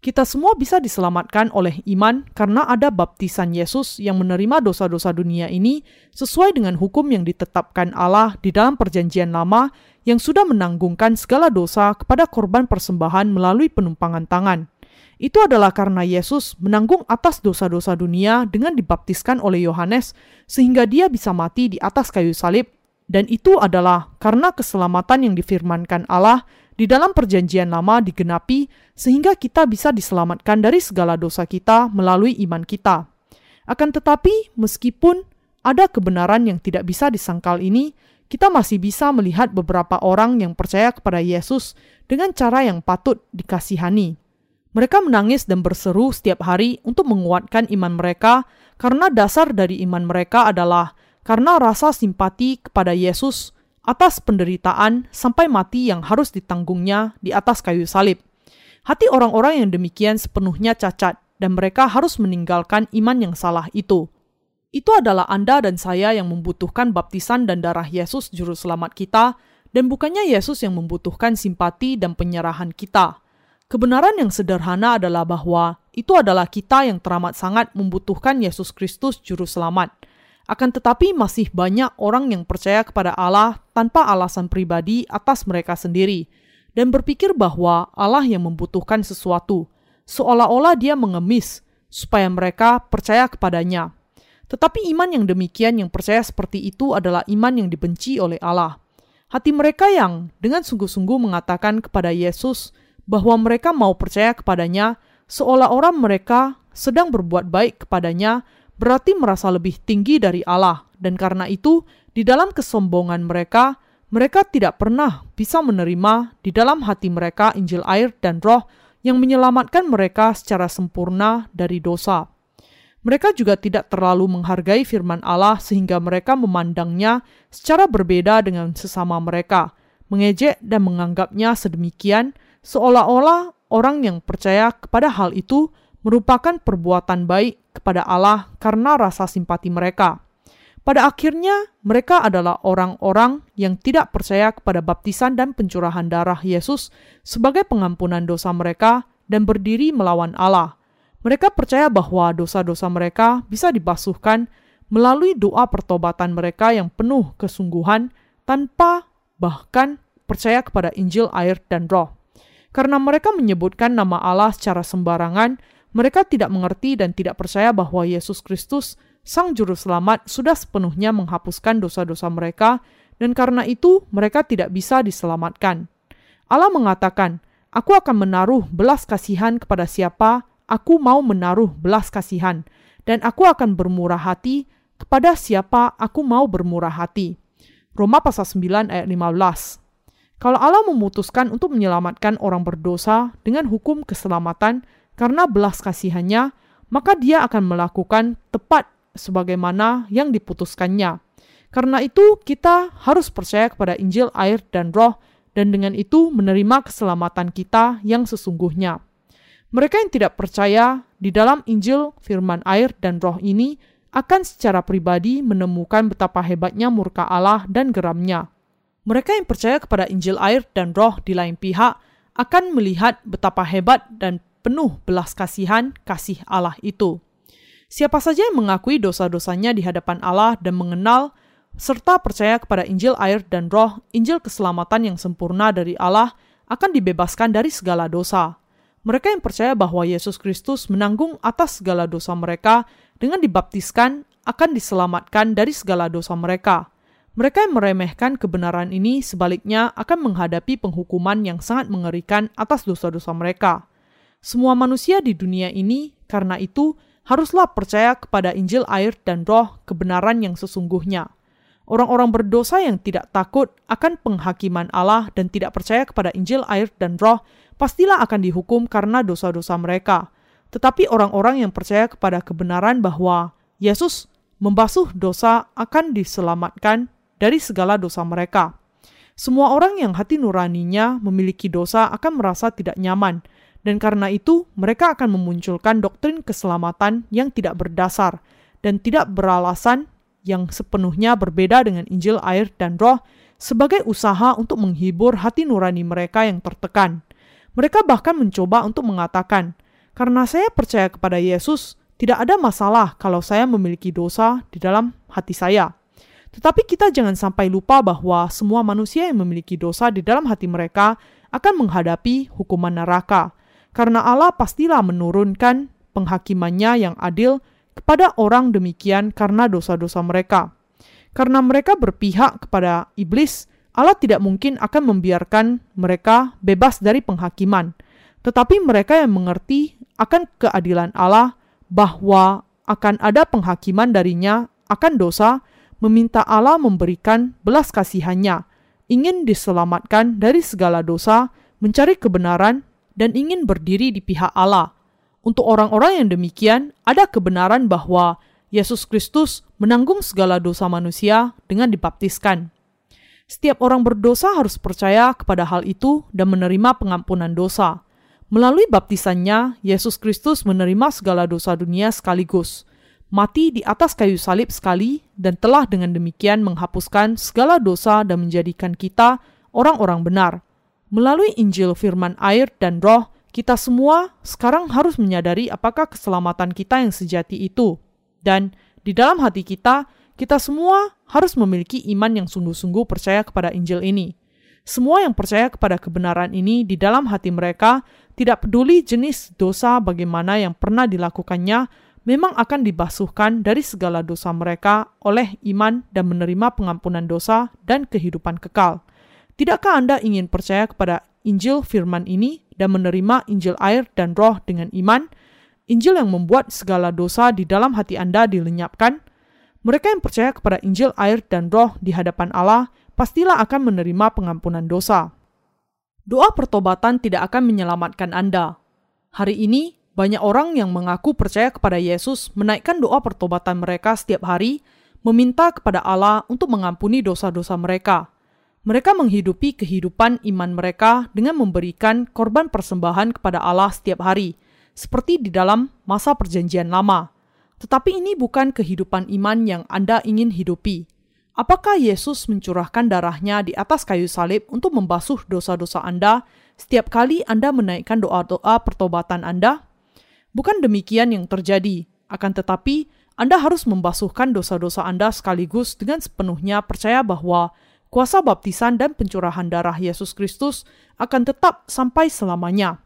kita semua bisa diselamatkan oleh iman karena ada baptisan Yesus yang menerima dosa-dosa dunia ini sesuai dengan hukum yang ditetapkan Allah di dalam Perjanjian Lama yang sudah menanggungkan segala dosa kepada korban persembahan melalui penumpangan tangan. Itu adalah karena Yesus menanggung atas dosa-dosa dunia dengan dibaptiskan oleh Yohanes sehingga dia bisa mati di atas kayu salib dan itu adalah karena keselamatan yang difirmankan Allah di dalam perjanjian lama digenapi sehingga kita bisa diselamatkan dari segala dosa kita melalui iman kita. Akan tetapi, meskipun ada kebenaran yang tidak bisa disangkal ini, kita masih bisa melihat beberapa orang yang percaya kepada Yesus dengan cara yang patut dikasihani. Mereka menangis dan berseru setiap hari untuk menguatkan iman mereka, karena dasar dari iman mereka adalah karena rasa simpati kepada Yesus atas penderitaan sampai mati yang harus ditanggungnya di atas kayu salib. Hati orang-orang yang demikian sepenuhnya cacat, dan mereka harus meninggalkan iman yang salah itu. Itu adalah Anda dan saya yang membutuhkan baptisan dan darah Yesus Juru Selamat kita, dan bukannya Yesus yang membutuhkan simpati dan penyerahan kita. Kebenaran yang sederhana adalah bahwa itu adalah kita yang teramat sangat membutuhkan Yesus Kristus Juru Selamat. Akan tetapi, masih banyak orang yang percaya kepada Allah tanpa alasan pribadi atas mereka sendiri, dan berpikir bahwa Allah yang membutuhkan sesuatu, seolah-olah Dia mengemis supaya mereka percaya kepadanya. Tetapi iman yang demikian yang percaya seperti itu adalah iman yang dibenci oleh Allah. Hati mereka yang dengan sungguh-sungguh mengatakan kepada Yesus bahwa mereka mau percaya kepadanya, seolah-olah mereka sedang berbuat baik kepadanya, berarti merasa lebih tinggi dari Allah, dan karena itu, di dalam kesombongan mereka, mereka tidak pernah bisa menerima di dalam hati mereka Injil air dan Roh yang menyelamatkan mereka secara sempurna dari dosa. Mereka juga tidak terlalu menghargai firman Allah sehingga mereka memandangnya secara berbeda dengan sesama mereka, mengejek dan menganggapnya sedemikian seolah-olah orang yang percaya kepada hal itu merupakan perbuatan baik kepada Allah karena rasa simpati mereka. Pada akhirnya, mereka adalah orang-orang yang tidak percaya kepada baptisan dan pencurahan darah Yesus sebagai pengampunan dosa mereka dan berdiri melawan Allah. Mereka percaya bahwa dosa-dosa mereka bisa dibasuhkan melalui doa pertobatan mereka yang penuh kesungguhan tanpa bahkan percaya kepada Injil, air, dan Roh. Karena mereka menyebutkan nama Allah secara sembarangan, mereka tidak mengerti dan tidak percaya bahwa Yesus Kristus, Sang Juru Selamat, sudah sepenuhnya menghapuskan dosa-dosa mereka, dan karena itu mereka tidak bisa diselamatkan. Allah mengatakan, Aku akan menaruh belas kasihan kepada siapa aku mau menaruh belas kasihan, dan aku akan bermurah hati kepada siapa aku mau bermurah hati. Roma pasal 9 ayat 15 Kalau Allah memutuskan untuk menyelamatkan orang berdosa dengan hukum keselamatan, karena belas kasihannya, maka dia akan melakukan tepat sebagaimana yang diputuskannya. Karena itu, kita harus percaya kepada Injil, air, dan Roh, dan dengan itu menerima keselamatan kita yang sesungguhnya. Mereka yang tidak percaya di dalam Injil, firman air, dan Roh ini akan secara pribadi menemukan betapa hebatnya murka Allah dan geramnya. Mereka yang percaya kepada Injil, air, dan Roh di lain pihak akan melihat betapa hebat dan penuh belas kasihan kasih Allah itu. Siapa saja yang mengakui dosa-dosanya di hadapan Allah dan mengenal serta percaya kepada Injil air dan roh, Injil keselamatan yang sempurna dari Allah, akan dibebaskan dari segala dosa. Mereka yang percaya bahwa Yesus Kristus menanggung atas segala dosa mereka dengan dibaptiskan akan diselamatkan dari segala dosa mereka. Mereka yang meremehkan kebenaran ini sebaliknya akan menghadapi penghukuman yang sangat mengerikan atas dosa-dosa mereka semua manusia di dunia ini, karena itu haruslah percaya kepada Injil air dan roh kebenaran yang sesungguhnya. Orang-orang berdosa yang tidak takut akan penghakiman Allah dan tidak percaya kepada Injil air dan roh pastilah akan dihukum karena dosa-dosa mereka. Tetapi orang-orang yang percaya kepada kebenaran bahwa Yesus membasuh dosa akan diselamatkan dari segala dosa mereka. Semua orang yang hati nuraninya memiliki dosa akan merasa tidak nyaman dan karena itu mereka akan memunculkan doktrin keselamatan yang tidak berdasar dan tidak beralasan yang sepenuhnya berbeda dengan Injil air dan roh sebagai usaha untuk menghibur hati nurani mereka yang tertekan. Mereka bahkan mencoba untuk mengatakan, karena saya percaya kepada Yesus, tidak ada masalah kalau saya memiliki dosa di dalam hati saya. Tetapi kita jangan sampai lupa bahwa semua manusia yang memiliki dosa di dalam hati mereka akan menghadapi hukuman neraka karena Allah pastilah menurunkan penghakimannya yang adil kepada orang demikian karena dosa-dosa mereka. Karena mereka berpihak kepada iblis, Allah tidak mungkin akan membiarkan mereka bebas dari penghakiman. Tetapi mereka yang mengerti akan keadilan Allah bahwa akan ada penghakiman darinya akan dosa, meminta Allah memberikan belas kasihannya, ingin diselamatkan dari segala dosa, mencari kebenaran, dan ingin berdiri di pihak Allah. Untuk orang-orang yang demikian, ada kebenaran bahwa Yesus Kristus menanggung segala dosa manusia dengan dibaptiskan. Setiap orang berdosa harus percaya kepada hal itu dan menerima pengampunan dosa. Melalui baptisannya, Yesus Kristus menerima segala dosa dunia sekaligus, mati di atas kayu salib sekali, dan telah dengan demikian menghapuskan segala dosa dan menjadikan kita orang-orang benar. Melalui Injil, firman air, dan roh, kita semua sekarang harus menyadari apakah keselamatan kita yang sejati itu. Dan di dalam hati kita, kita semua harus memiliki iman yang sungguh-sungguh percaya kepada Injil ini. Semua yang percaya kepada kebenaran ini di dalam hati mereka, tidak peduli jenis dosa bagaimana yang pernah dilakukannya, memang akan dibasuhkan dari segala dosa mereka oleh iman dan menerima pengampunan dosa dan kehidupan kekal. Tidakkah Anda ingin percaya kepada Injil firman ini dan menerima Injil air dan roh dengan iman? Injil yang membuat segala dosa di dalam hati Anda dilenyapkan? Mereka yang percaya kepada Injil air dan roh di hadapan Allah pastilah akan menerima pengampunan dosa. Doa pertobatan tidak akan menyelamatkan Anda. Hari ini, banyak orang yang mengaku percaya kepada Yesus menaikkan doa pertobatan mereka setiap hari, meminta kepada Allah untuk mengampuni dosa-dosa mereka. Mereka menghidupi kehidupan iman mereka dengan memberikan korban persembahan kepada Allah setiap hari, seperti di dalam masa Perjanjian Lama. Tetapi ini bukan kehidupan iman yang Anda ingin hidupi. Apakah Yesus mencurahkan darahnya di atas kayu salib untuk membasuh dosa-dosa Anda setiap kali Anda menaikkan doa-doa pertobatan Anda? Bukan demikian yang terjadi, akan tetapi Anda harus membasuhkan dosa-dosa Anda sekaligus dengan sepenuhnya percaya bahwa kuasa baptisan dan pencurahan darah Yesus Kristus akan tetap sampai selamanya.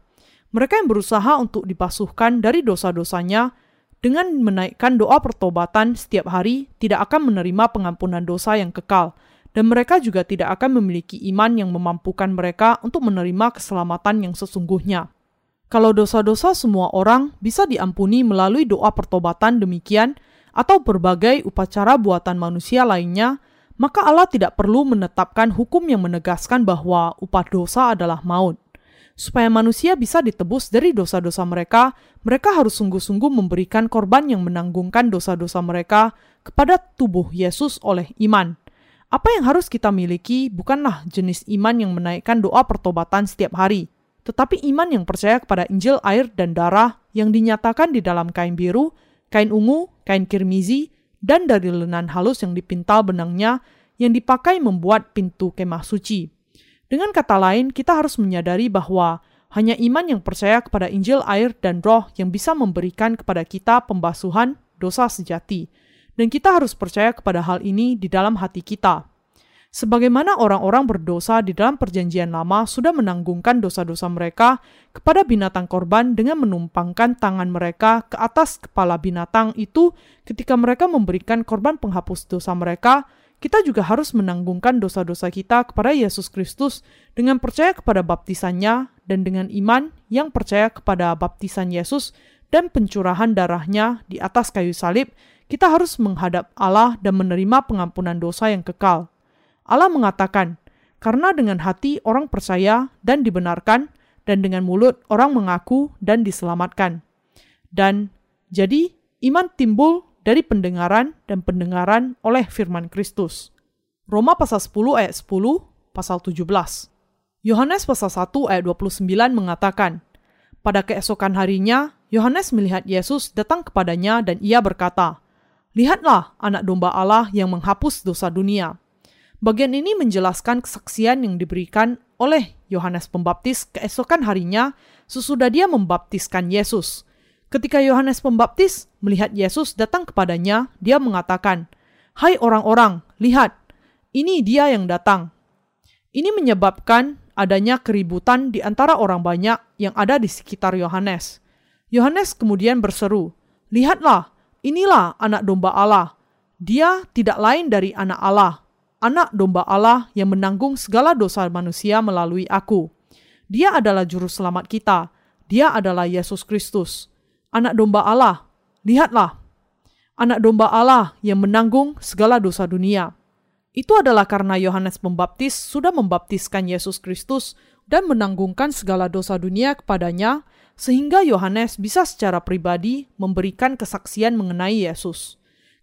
Mereka yang berusaha untuk dibasuhkan dari dosa-dosanya dengan menaikkan doa pertobatan setiap hari tidak akan menerima pengampunan dosa yang kekal, dan mereka juga tidak akan memiliki iman yang memampukan mereka untuk menerima keselamatan yang sesungguhnya. Kalau dosa-dosa semua orang bisa diampuni melalui doa pertobatan demikian, atau berbagai upacara buatan manusia lainnya, maka Allah tidak perlu menetapkan hukum yang menegaskan bahwa upah dosa adalah maut. Supaya manusia bisa ditebus dari dosa-dosa mereka, mereka harus sungguh-sungguh memberikan korban yang menanggungkan dosa-dosa mereka kepada tubuh Yesus oleh iman. Apa yang harus kita miliki bukanlah jenis iman yang menaikkan doa pertobatan setiap hari, tetapi iman yang percaya kepada Injil air dan darah yang dinyatakan di dalam kain biru, kain ungu, kain kirmizi, dan dari lenan halus yang dipintal benangnya yang dipakai membuat pintu kemah suci. Dengan kata lain, kita harus menyadari bahwa hanya iman yang percaya kepada Injil air dan roh yang bisa memberikan kepada kita pembasuhan dosa sejati. Dan kita harus percaya kepada hal ini di dalam hati kita. Sebagaimana orang-orang berdosa di dalam perjanjian lama sudah menanggungkan dosa-dosa mereka kepada binatang korban dengan menumpangkan tangan mereka ke atas kepala binatang itu ketika mereka memberikan korban penghapus dosa mereka, kita juga harus menanggungkan dosa-dosa kita kepada Yesus Kristus dengan percaya kepada baptisannya dan dengan iman yang percaya kepada baptisan Yesus dan pencurahan darahnya di atas kayu salib, kita harus menghadap Allah dan menerima pengampunan dosa yang kekal. Allah mengatakan, karena dengan hati orang percaya dan dibenarkan, dan dengan mulut orang mengaku dan diselamatkan. Dan jadi iman timbul dari pendengaran dan pendengaran oleh firman Kristus. Roma pasal 10 ayat 10, pasal 17. Yohanes pasal 1 ayat 29 mengatakan, Pada keesokan harinya, Yohanes melihat Yesus datang kepadanya dan ia berkata, Lihatlah anak domba Allah yang menghapus dosa dunia. Bagian ini menjelaskan kesaksian yang diberikan oleh Yohanes Pembaptis keesokan harinya sesudah dia membaptiskan Yesus. Ketika Yohanes Pembaptis melihat Yesus datang kepadanya, dia mengatakan, "Hai orang-orang, lihat, ini dia yang datang." Ini menyebabkan adanya keributan di antara orang banyak yang ada di sekitar Yohanes. Yohanes kemudian berseru, "Lihatlah, inilah anak domba Allah. Dia tidak lain dari anak Allah, anak domba Allah yang menanggung segala dosa manusia melalui aku. Dia adalah juru selamat kita. Dia adalah Yesus Kristus." anak domba Allah. Lihatlah. anak domba Allah yang menanggung segala dosa dunia. Itu adalah karena Yohanes Pembaptis sudah membaptiskan Yesus Kristus dan menanggungkan segala dosa dunia kepadanya, sehingga Yohanes bisa secara pribadi memberikan kesaksian mengenai Yesus.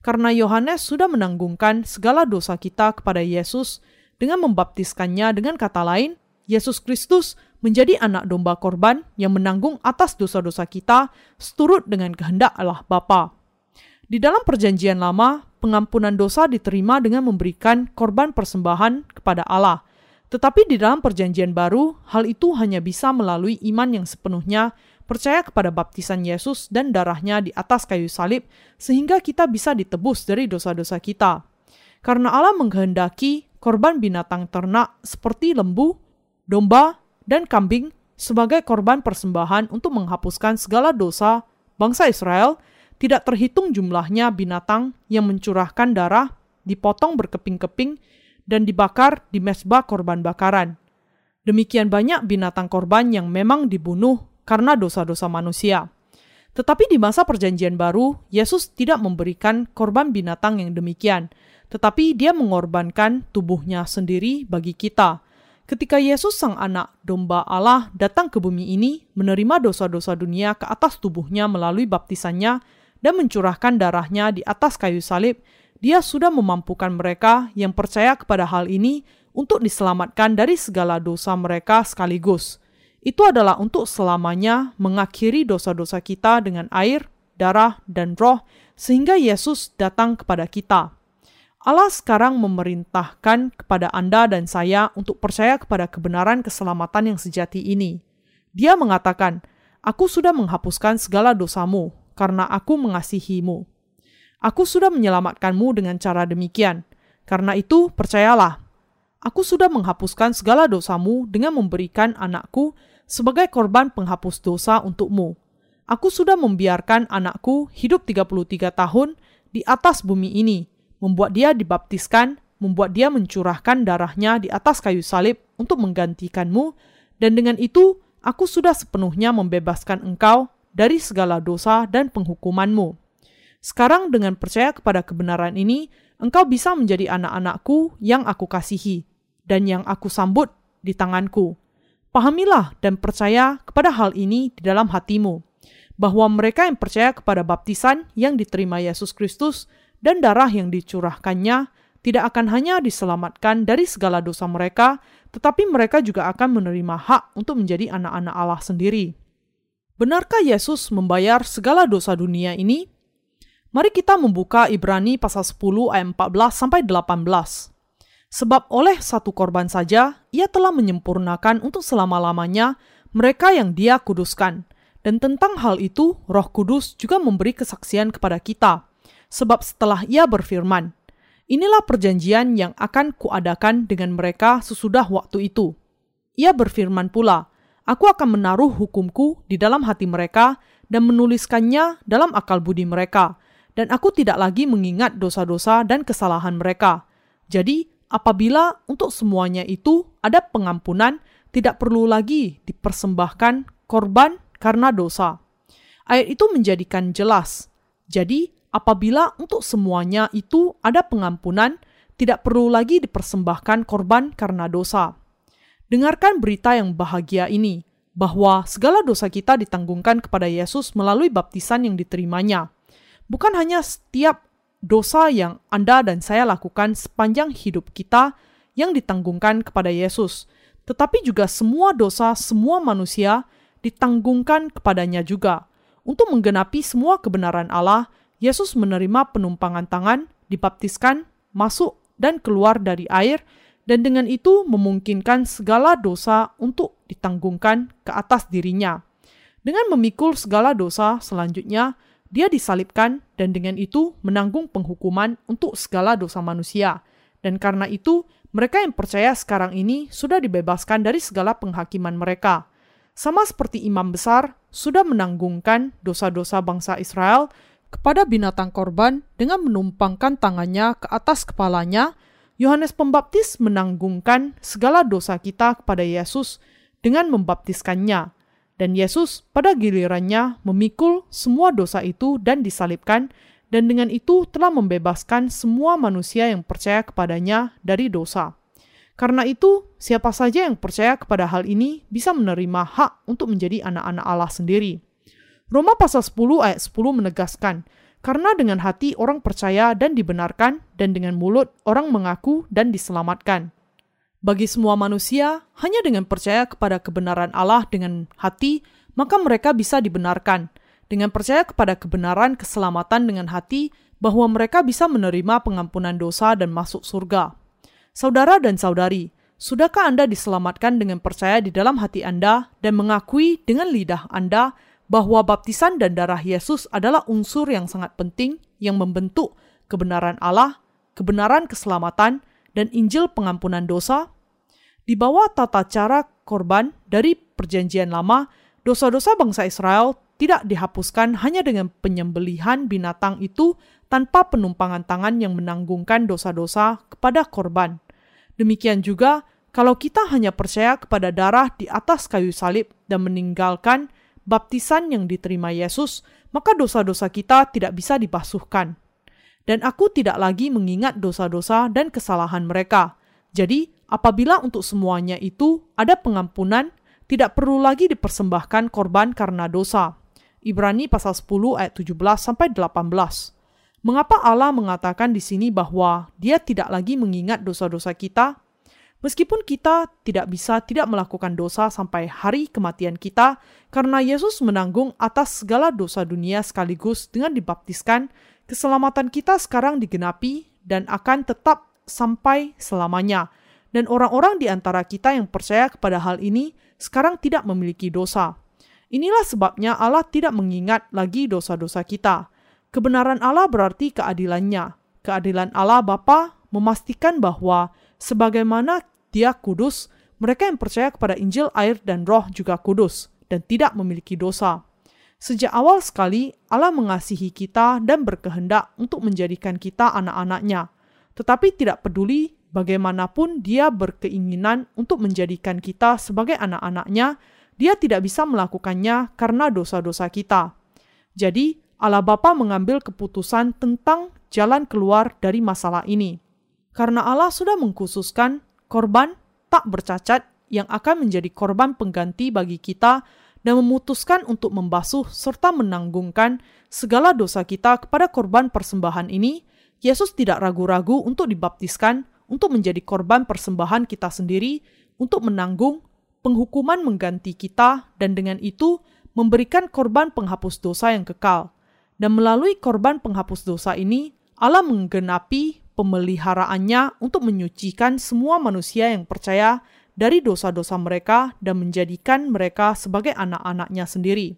Karena Yohanes sudah menanggungkan segala dosa kita kepada Yesus dengan membaptiskannya dengan kata lain, Yesus Kristus menjadi anak domba korban yang menanggung atas dosa-dosa kita seturut dengan kehendak Allah Bapa. Di dalam perjanjian lama, pengampunan dosa diterima dengan memberikan korban persembahan kepada Allah. Tetapi di dalam perjanjian baru, hal itu hanya bisa melalui iman yang sepenuhnya percaya kepada baptisan Yesus dan darahnya di atas kayu salib, sehingga kita bisa ditebus dari dosa-dosa kita. Karena Allah menghendaki korban binatang ternak seperti lembu, domba, dan kambing sebagai korban persembahan untuk menghapuskan segala dosa bangsa Israel, tidak terhitung jumlahnya binatang yang mencurahkan darah, dipotong berkeping-keping, dan dibakar di mesbah korban bakaran. Demikian banyak binatang korban yang memang dibunuh karena dosa-dosa manusia. Tetapi di masa Perjanjian Baru, Yesus tidak memberikan korban binatang yang demikian, tetapi Dia mengorbankan tubuhnya sendiri bagi kita. Ketika Yesus, Sang Anak Domba Allah, datang ke bumi ini, menerima dosa-dosa dunia ke atas tubuhnya melalui baptisannya, dan mencurahkan darahnya di atas kayu salib, dia sudah memampukan mereka yang percaya kepada hal ini untuk diselamatkan dari segala dosa mereka sekaligus. Itu adalah untuk selamanya mengakhiri dosa-dosa kita dengan air, darah, dan roh, sehingga Yesus datang kepada kita. Allah sekarang memerintahkan kepada Anda dan saya untuk percaya kepada kebenaran keselamatan yang sejati ini. Dia mengatakan, "Aku sudah menghapuskan segala dosamu, karena aku mengasihimu. Aku sudah menyelamatkanmu dengan cara demikian. Karena itu, percayalah, aku sudah menghapuskan segala dosamu dengan memberikan anakku sebagai korban penghapus dosa untukmu. Aku sudah membiarkan anakku hidup 33 tahun di atas bumi ini, membuat dia dibaptiskan, membuat dia mencurahkan darahnya di atas kayu salib untuk menggantikanmu, dan dengan itu aku sudah sepenuhnya membebaskan engkau dari segala dosa dan penghukumanmu. Sekarang dengan percaya kepada kebenaran ini, engkau bisa menjadi anak-anakku yang aku kasihi, dan yang aku sambut di tanganku. Pahamilah dan percaya kepada hal ini di dalam hatimu, bahwa mereka yang percaya kepada baptisan yang diterima Yesus Kristus dan darah yang dicurahkannya tidak akan hanya diselamatkan dari segala dosa mereka, tetapi mereka juga akan menerima hak untuk menjadi anak-anak Allah sendiri. Benarkah Yesus membayar segala dosa dunia ini? Mari kita membuka Ibrani pasal 10 ayat 14 sampai 18. Sebab oleh satu korban saja ia telah menyempurnakan untuk selama-lamanya mereka yang dia kuduskan. Dan tentang hal itu Roh Kudus juga memberi kesaksian kepada kita. Sebab setelah ia berfirman, Inilah perjanjian yang akan kuadakan dengan mereka sesudah waktu itu. Ia berfirman pula, Aku akan menaruh hukumku di dalam hati mereka dan menuliskannya dalam akal budi mereka, dan aku tidak lagi mengingat dosa-dosa dan kesalahan mereka. Jadi, apabila untuk semuanya itu ada pengampunan, tidak perlu lagi dipersembahkan korban karena dosa. Ayat itu menjadikan jelas. Jadi, apabila untuk semuanya itu ada pengampunan, tidak perlu lagi dipersembahkan korban karena dosa. Dengarkan berita yang bahagia ini, bahwa segala dosa kita ditanggungkan kepada Yesus melalui baptisan yang diterimanya. Bukan hanya setiap dosa yang Anda dan saya lakukan sepanjang hidup kita yang ditanggungkan kepada Yesus, tetapi juga semua dosa semua manusia ditanggungkan kepadanya juga. Untuk menggenapi semua kebenaran Allah, Yesus menerima penumpangan tangan, dibaptiskan, masuk dan keluar dari air, dan dengan itu memungkinkan segala dosa untuk ditanggungkan ke atas dirinya. Dengan memikul segala dosa selanjutnya, dia disalibkan dan dengan itu menanggung penghukuman untuk segala dosa manusia. Dan karena itu, mereka yang percaya sekarang ini sudah dibebaskan dari segala penghakiman mereka. Sama seperti imam besar sudah menanggungkan dosa-dosa bangsa Israel kepada binatang korban dengan menumpangkan tangannya ke atas kepalanya, Yohanes Pembaptis menanggungkan segala dosa kita kepada Yesus dengan membaptiskannya, dan Yesus pada gilirannya memikul semua dosa itu dan disalibkan, dan dengan itu telah membebaskan semua manusia yang percaya kepadanya dari dosa. Karena itu, siapa saja yang percaya kepada hal ini bisa menerima hak untuk menjadi anak-anak Allah sendiri. Roma pasal 10 ayat 10 menegaskan, karena dengan hati orang percaya dan dibenarkan, dan dengan mulut orang mengaku dan diselamatkan. Bagi semua manusia, hanya dengan percaya kepada kebenaran Allah dengan hati, maka mereka bisa dibenarkan – dengan percaya kepada kebenaran keselamatan dengan hati bahwa mereka bisa menerima pengampunan dosa dan masuk surga. Saudara dan saudari, sudahkah Anda diselamatkan dengan percaya di dalam hati Anda dan mengakui dengan lidah Anda bahwa baptisan dan darah Yesus adalah unsur yang sangat penting yang membentuk kebenaran Allah, kebenaran keselamatan, dan Injil pengampunan dosa? Di bawah tata cara korban dari Perjanjian Lama, dosa-dosa bangsa Israel tidak dihapuskan hanya dengan penyembelihan binatang itu tanpa penumpangan tangan yang menanggungkan dosa-dosa kepada korban. Demikian juga, kalau kita hanya percaya kepada darah di atas kayu salib dan meninggalkan baptisan yang diterima Yesus, maka dosa-dosa kita tidak bisa dibasuhkan. Dan aku tidak lagi mengingat dosa-dosa dan kesalahan mereka. Jadi, apabila untuk semuanya itu ada pengampunan, tidak perlu lagi dipersembahkan korban karena dosa. Ibrani pasal 10 ayat 17 sampai 18. Mengapa Allah mengatakan di sini bahwa Dia tidak lagi mengingat dosa-dosa kita? Meskipun kita tidak bisa tidak melakukan dosa sampai hari kematian kita, karena Yesus menanggung atas segala dosa dunia sekaligus dengan dibaptiskan, keselamatan kita sekarang digenapi dan akan tetap sampai selamanya. Dan orang-orang di antara kita yang percaya kepada hal ini sekarang tidak memiliki dosa. Inilah sebabnya Allah tidak mengingat lagi dosa-dosa kita. Kebenaran Allah berarti keadilannya. Keadilan Allah Bapa memastikan bahwa sebagaimana Dia kudus, mereka yang percaya kepada Injil, air, dan Roh juga kudus dan tidak memiliki dosa. Sejak awal sekali, Allah mengasihi kita dan berkehendak untuk menjadikan kita anak-anaknya. Tetapi tidak peduli bagaimanapun dia berkeinginan untuk menjadikan kita sebagai anak-anaknya, dia tidak bisa melakukannya karena dosa-dosa kita. Jadi, Allah Bapa mengambil keputusan tentang jalan keluar dari masalah ini. Karena Allah sudah mengkhususkan korban tak bercacat yang akan menjadi korban pengganti bagi kita dan memutuskan untuk membasuh serta menanggungkan segala dosa kita kepada korban persembahan ini, Yesus tidak ragu-ragu untuk dibaptiskan untuk menjadi korban persembahan kita sendiri untuk menanggung penghukuman mengganti kita dan dengan itu memberikan korban penghapus dosa yang kekal. Dan melalui korban penghapus dosa ini, Allah menggenapi pemeliharaannya untuk menyucikan semua manusia yang percaya dari dosa-dosa mereka dan menjadikan mereka sebagai anak-anaknya sendiri.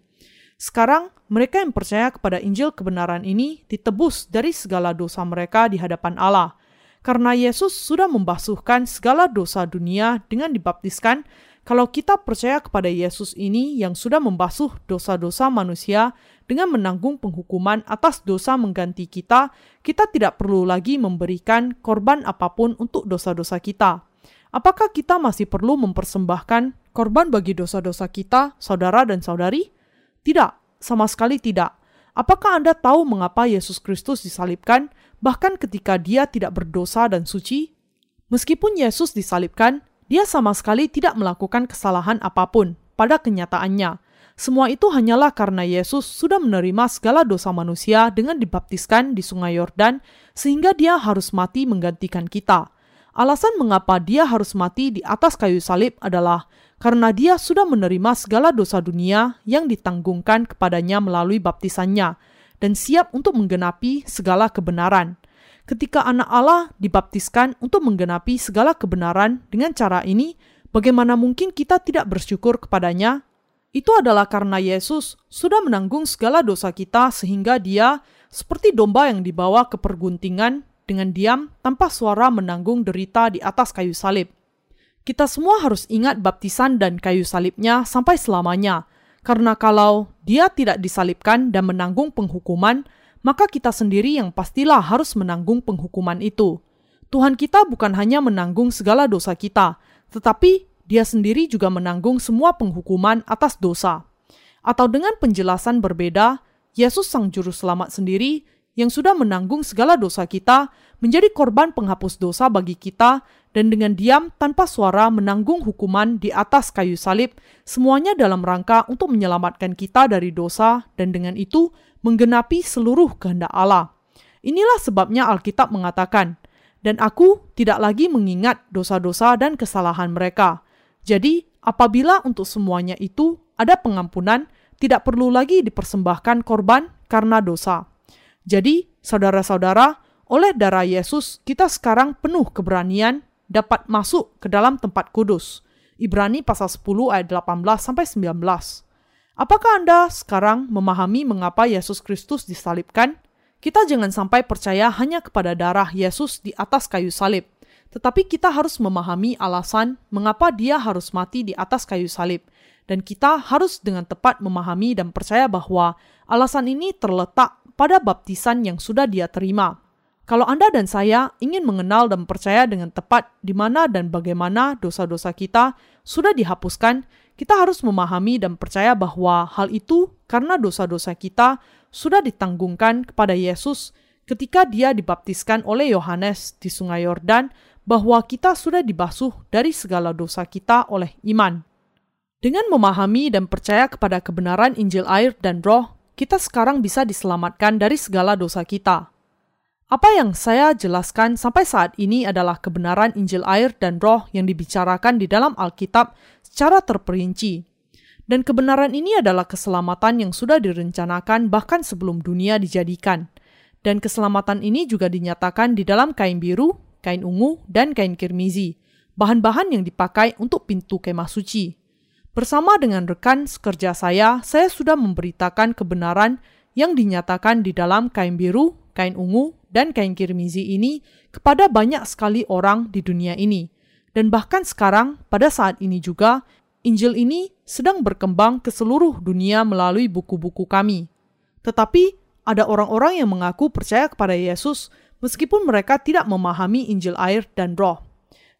Sekarang, mereka yang percaya kepada Injil kebenaran ini ditebus dari segala dosa mereka di hadapan Allah. Karena Yesus sudah membasuhkan segala dosa dunia dengan dibaptiskan, kalau kita percaya kepada Yesus ini yang sudah membasuh dosa-dosa manusia dengan menanggung penghukuman atas dosa mengganti kita, kita tidak perlu lagi memberikan korban apa pun untuk dosa-dosa kita. Apakah kita masih perlu mempersembahkan korban bagi dosa-dosa kita, saudara dan saudari? Tidak, sama sekali tidak. Apakah Anda tahu mengapa Yesus Kristus disalibkan, bahkan ketika Dia tidak berdosa dan suci? Meskipun Yesus disalibkan, dia sama sekali tidak melakukan kesalahan apa pun pada kenyataannya. Semua itu hanyalah karena Yesus sudah menerima segala dosa manusia dengan dibaptiskan di Sungai Yordan, sehingga Dia harus mati menggantikan kita. Alasan mengapa Dia harus mati di atas kayu salib adalah karena Dia sudah menerima segala dosa dunia yang ditanggungkan kepadanya melalui baptisannya, dan siap untuk menggenapi segala kebenaran ketika anak Allah dibaptiskan untuk menggenapi segala kebenaran dengan cara ini, bagaimana mungkin kita tidak bersyukur kepadanya? Itu adalah karena Yesus sudah menanggung segala dosa kita sehingga dia seperti domba yang dibawa ke perguntingan dengan diam tanpa suara menanggung derita di atas kayu salib. Kita semua harus ingat baptisan dan kayu salibnya sampai selamanya, karena kalau dia tidak disalibkan dan menanggung penghukuman, maka kita sendiri yang pastilah harus menanggung penghukuman itu. Tuhan kita bukan hanya menanggung segala dosa kita, tetapi Dia sendiri juga menanggung semua penghukuman atas dosa. Atau dengan penjelasan berbeda, Yesus Sang Juru Selamat sendiri yang sudah menanggung segala dosa kita, menjadi korban penghapus dosa bagi kita, dan dengan diam tanpa suara menanggung hukuman di atas kayu salib, semuanya dalam rangka untuk menyelamatkan kita dari dosa, dan dengan itu menggenapi seluruh kehendak Allah. Inilah sebabnya Alkitab mengatakan, "Dan aku tidak lagi mengingat dosa-dosa dan kesalahan mereka." Jadi, apabila untuk semuanya itu ada pengampunan, tidak perlu lagi dipersembahkan korban karena dosa. Jadi, saudara-saudara, oleh darah Yesus kita sekarang penuh keberanian dapat masuk ke dalam tempat kudus. Ibrani pasal 10 ayat 18 sampai 19. Apakah Anda sekarang memahami mengapa Yesus Kristus disalibkan? Kita jangan sampai percaya hanya kepada darah Yesus di atas kayu salib, tetapi kita harus memahami alasan mengapa dia harus mati di atas kayu salib dan kita harus dengan tepat memahami dan percaya bahwa alasan ini terletak pada baptisan yang sudah dia terima. Kalau Anda dan saya ingin mengenal dan percaya dengan tepat di mana dan bagaimana dosa-dosa kita sudah dihapuskan, kita harus memahami dan percaya bahwa hal itu karena dosa-dosa kita sudah ditanggungkan kepada Yesus ketika dia dibaptiskan oleh Yohanes di Sungai Yordan, bahwa kita sudah dibasuh dari segala dosa kita oleh iman. Dengan memahami dan percaya kepada kebenaran Injil air dan roh, kita sekarang bisa diselamatkan dari segala dosa kita. Apa yang saya jelaskan sampai saat ini adalah kebenaran Injil air dan roh yang dibicarakan di dalam Alkitab secara terperinci. Dan kebenaran ini adalah keselamatan yang sudah direncanakan bahkan sebelum dunia dijadikan. Dan keselamatan ini juga dinyatakan di dalam kain biru, kain ungu, dan kain kirmizi, bahan-bahan yang dipakai untuk pintu kemah suci. Bersama dengan rekan sekerja saya, saya sudah memberitakan kebenaran yang dinyatakan di dalam kain biru, kain ungu, dan kain kirmizi ini kepada banyak sekali orang di dunia ini. Dan bahkan sekarang, pada saat ini juga, Injil ini sedang berkembang ke seluruh dunia melalui buku-buku kami. Tetapi, ada orang-orang yang mengaku percaya kepada Yesus meskipun mereka tidak memahami Injil air dan roh.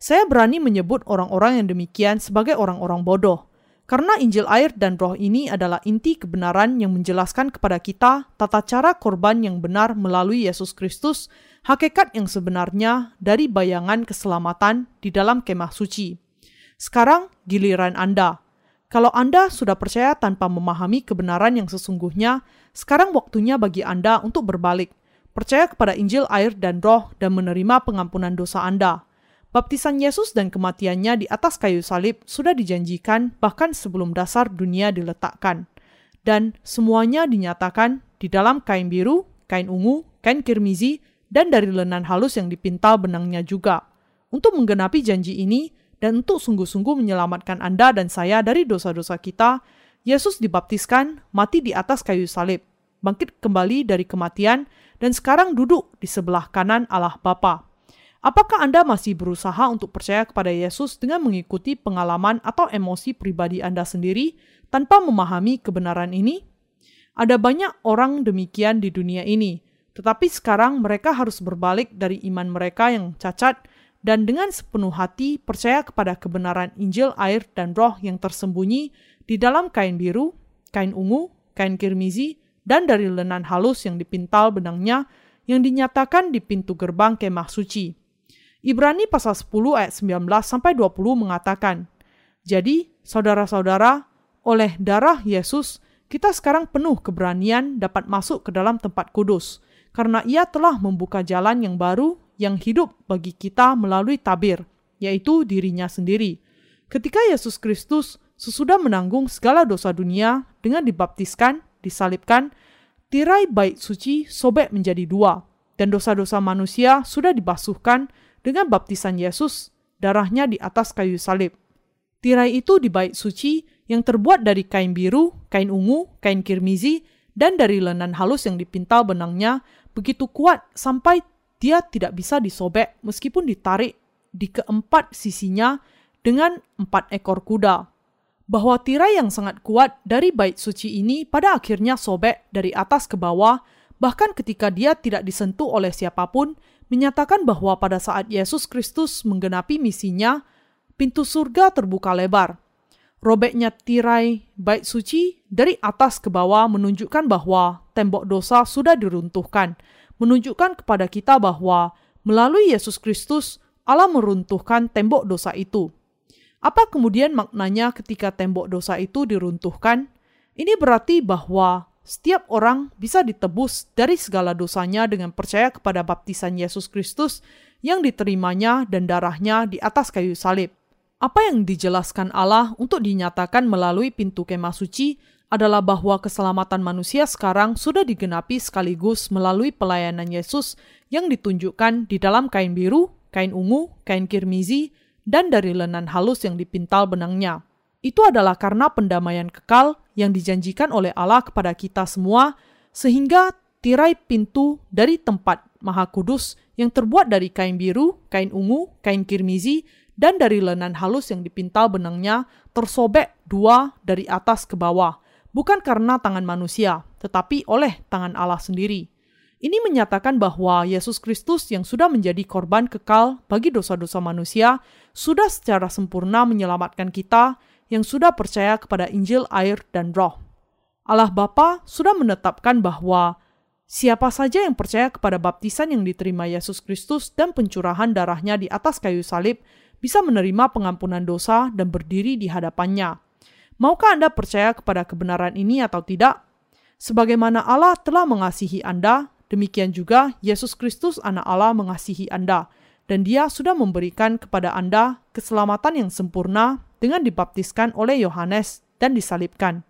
Saya berani menyebut orang-orang yang demikian sebagai orang-orang bodoh, karena Injil air dan roh ini adalah inti kebenaran yang menjelaskan kepada kita tata cara korban yang benar melalui Yesus Kristus, hakikat yang sebenarnya dari bayangan keselamatan di dalam kemah suci. Sekarang giliran Anda. Kalau Anda sudah percaya tanpa memahami kebenaran yang sesungguhnya, sekarang waktunya bagi Anda untuk berbalik, percaya kepada Injil air dan roh dan menerima pengampunan dosa Anda. Baptisan Yesus dan kematiannya di atas kayu salib sudah dijanjikan bahkan sebelum dasar dunia diletakkan. Dan semuanya dinyatakan di dalam kain biru, kain ungu, kain kirmizi, dan dari lenan halus yang dipintal benangnya juga. Untuk menggenapi janji ini dan untuk sungguh-sungguh menyelamatkan Anda dan saya dari dosa-dosa kita, Yesus dibaptiskan, mati di atas kayu salib, bangkit kembali dari kematian, dan sekarang duduk di sebelah kanan Allah Bapa. Apakah Anda masih berusaha untuk percaya kepada Yesus dengan mengikuti pengalaman atau emosi pribadi Anda sendiri tanpa memahami kebenaran ini? Ada banyak orang demikian di dunia ini, tetapi sekarang mereka harus berbalik dari iman mereka yang cacat dan dengan sepenuh hati percaya kepada kebenaran Injil, air, dan roh yang tersembunyi di dalam kain biru, kain ungu, kain kirmizi, dan dari lenan halus yang dipintal benangnya yang dinyatakan di pintu gerbang kemah suci. Ibrani pasal 10 ayat 19 sampai 20 mengatakan, "Jadi, saudara-saudara, oleh darah Yesus kita sekarang penuh keberanian dapat masuk ke dalam tempat kudus, karena Ia telah membuka jalan yang baru yang hidup bagi kita melalui tabir, yaitu dirinya sendiri. Ketika Yesus Kristus sesudah menanggung segala dosa dunia dengan dibaptiskan, disalibkan, tirai bait suci sobek menjadi dua, dan dosa-dosa manusia sudah dibasuhkan dengan baptisan Yesus, darahnya di atas kayu salib. Tirai itu di bait suci yang terbuat dari kain biru, kain ungu, kain kirmizi, dan dari lenan halus yang dipintal benangnya begitu kuat sampai dia tidak bisa disobek meskipun ditarik di keempat sisinya dengan empat ekor kuda. Bahwa tirai yang sangat kuat dari bait suci ini pada akhirnya sobek dari atas ke bawah, bahkan ketika dia tidak disentuh oleh siapa pun, menyatakan bahwa pada saat Yesus Kristus menggenapi misinya, pintu surga terbuka lebar. Robeknya tirai bait suci dari atas ke bawah menunjukkan bahwa tembok dosa sudah diruntuhkan, menunjukkan kepada kita bahwa melalui Yesus Kristus Allah meruntuhkan tembok dosa itu. Apa kemudian maknanya ketika tembok dosa itu diruntuhkan? Ini berarti bahwa setiap orang bisa ditebus dari segala dosanya dengan percaya kepada baptisan Yesus Kristus yang diterimanya dan darahnya di atas kayu salib. Apa yang dijelaskan Allah untuk dinyatakan melalui pintu kemah suci adalah bahwa keselamatan manusia sekarang sudah digenapi sekaligus melalui pelayanan Yesus yang ditunjukkan di dalam kain biru, kain ungu, kain kirmizi, dan dari lenan halus yang dipintal benangnya. Itu adalah karena pendamaian kekal yang dijanjikan oleh Allah kepada kita semua, sehingga tirai pintu dari tempat maha kudus yang terbuat dari kain biru, kain ungu, kain kirmizi, dan dari lenan halus yang dipintal benangnya tersobek dua dari atas ke bawah, bukan karena tangan manusia, tetapi oleh tangan Allah sendiri. Ini menyatakan bahwa Yesus Kristus yang sudah menjadi korban kekal bagi dosa-dosa manusia sudah secara sempurna menyelamatkan kita yang sudah percaya kepada Injil, air, dan Roh. Allah Bapa sudah menetapkan bahwa siapa saja yang percaya kepada baptisan yang diterima Yesus Kristus dan pencurahan darahnya di atas kayu salib bisa menerima pengampunan dosa dan berdiri di hadapannya. Maukah Anda percaya kepada kebenaran ini atau tidak? Sebagaimana Allah telah mengasihi Anda, demikian juga Yesus Kristus Anak Allah mengasihi Anda, dan Dia sudah memberikan kepada Anda keselamatan yang sempurna dengan dibaptiskan oleh Yohanes dan disalibkan.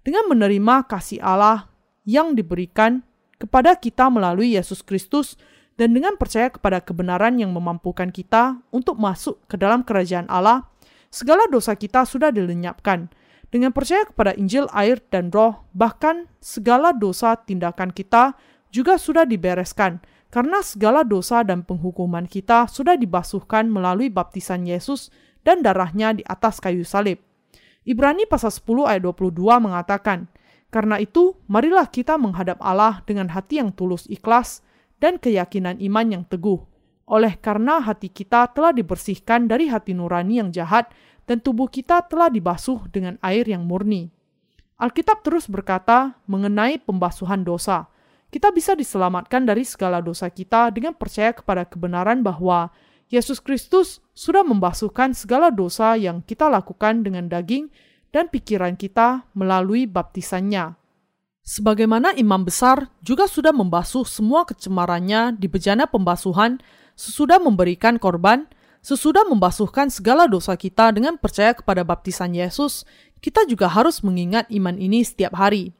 Dengan menerima kasih Allah yang diberikan kepada kita melalui Yesus Kristus, dan dengan percaya kepada kebenaran yang memampukan kita untuk masuk ke dalam kerajaan Allah, segala dosa kita sudah dilenyapkan dengan percaya kepada Injil, air, dan roh, bahkan segala dosa tindakan kita juga sudah dibereskan, karena segala dosa dan penghukuman kita sudah dibasuhkan melalui baptisan Yesus dan darahnya di atas kayu salib. Ibrani pasal 10 ayat 22 mengatakan, Karena itu, marilah kita menghadap Allah dengan hati yang tulus ikhlas dan keyakinan iman yang teguh. Oleh karena hati kita telah dibersihkan dari hati nurani yang jahat dan tubuh kita telah dibasuh dengan air yang murni. Alkitab terus berkata mengenai pembasuhan dosa. Kita bisa diselamatkan dari segala dosa kita dengan percaya kepada kebenaran bahwa Yesus Kristus sudah membasuhkan segala dosa yang kita lakukan dengan daging dan pikiran kita melalui baptisannya. Sebagaimana imam besar juga sudah membasuh semua kecemarannya di bejana pembasuhan sesudah memberikan korban, Sesudah membasuhkan segala dosa kita dengan percaya kepada baptisan Yesus, kita juga harus mengingat iman ini setiap hari.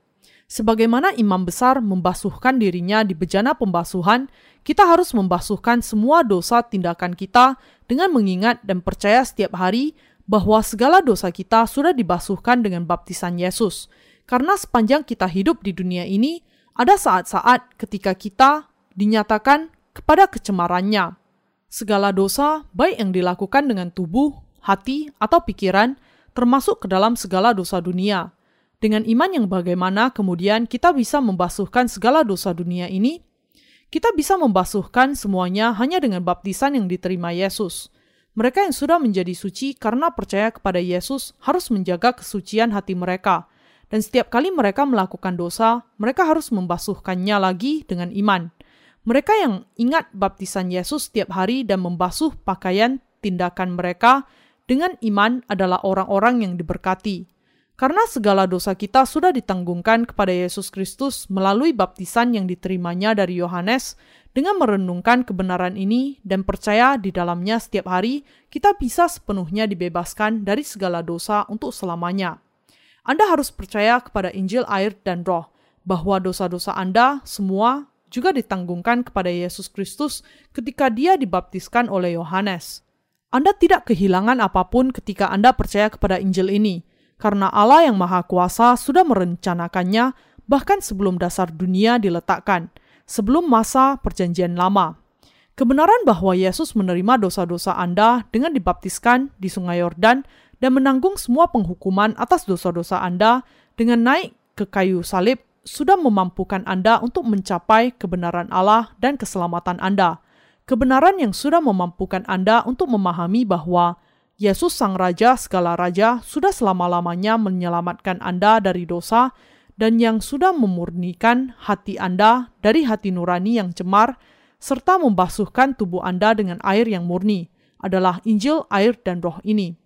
Sebagaimana imam besar membasuhkan dirinya di bejana pembasuhan, kita harus membasuhkan semua dosa tindakan kita dengan mengingat dan percaya setiap hari bahwa segala dosa kita sudah dibasuhkan dengan baptisan Yesus. Karena sepanjang kita hidup di dunia ini, ada saat-saat ketika kita dinyatakan kepada kecemarannya. Segala dosa, baik yang dilakukan dengan tubuh, hati, atau pikiran, termasuk ke dalam segala dosa dunia. Dengan iman yang bagaimana kemudian kita bisa membasuhkan segala dosa dunia ini, kita bisa membasuhkan semuanya hanya dengan baptisan yang diterima Yesus. Mereka yang sudah menjadi suci karena percaya kepada Yesus harus menjaga kesucian hati mereka, dan setiap kali mereka melakukan dosa, mereka harus membasuhkannya lagi dengan iman. Mereka yang ingat baptisan Yesus setiap hari dan membasuh pakaian tindakan mereka dengan iman adalah orang-orang yang diberkati. Karena segala dosa kita sudah ditanggungkan kepada Yesus Kristus melalui baptisan yang diterimanya dari Yohanes, dengan merenungkan kebenaran ini dan percaya di dalamnya setiap hari, kita bisa sepenuhnya dibebaskan dari segala dosa untuk selamanya. Anda harus percaya kepada Injil, air, dan Roh, bahwa dosa-dosa Anda semua juga ditanggungkan kepada Yesus Kristus ketika dia dibaptiskan oleh Yohanes. Anda tidak kehilangan apa pun ketika Anda percaya kepada Injil ini, karena Allah yang Maha Kuasa sudah merencanakannya bahkan sebelum dasar dunia diletakkan, sebelum masa Perjanjian Lama. Kebenaran bahwa Yesus menerima dosa-dosa Anda dengan dibaptiskan di Sungai Yordan dan menanggung semua penghukuman atas dosa-dosa Anda dengan naik ke kayu salib sudah memampukan Anda untuk mencapai kebenaran Allah dan keselamatan Anda. Kebenaran yang sudah memampukan Anda untuk memahami bahwa Yesus Sang Raja segala raja sudah selama-lamanya menyelamatkan Anda dari dosa dan yang sudah memurnikan hati Anda dari hati nurani yang cemar, serta membasuhkan tubuh Anda dengan air yang murni, adalah Injil, air, dan roh ini.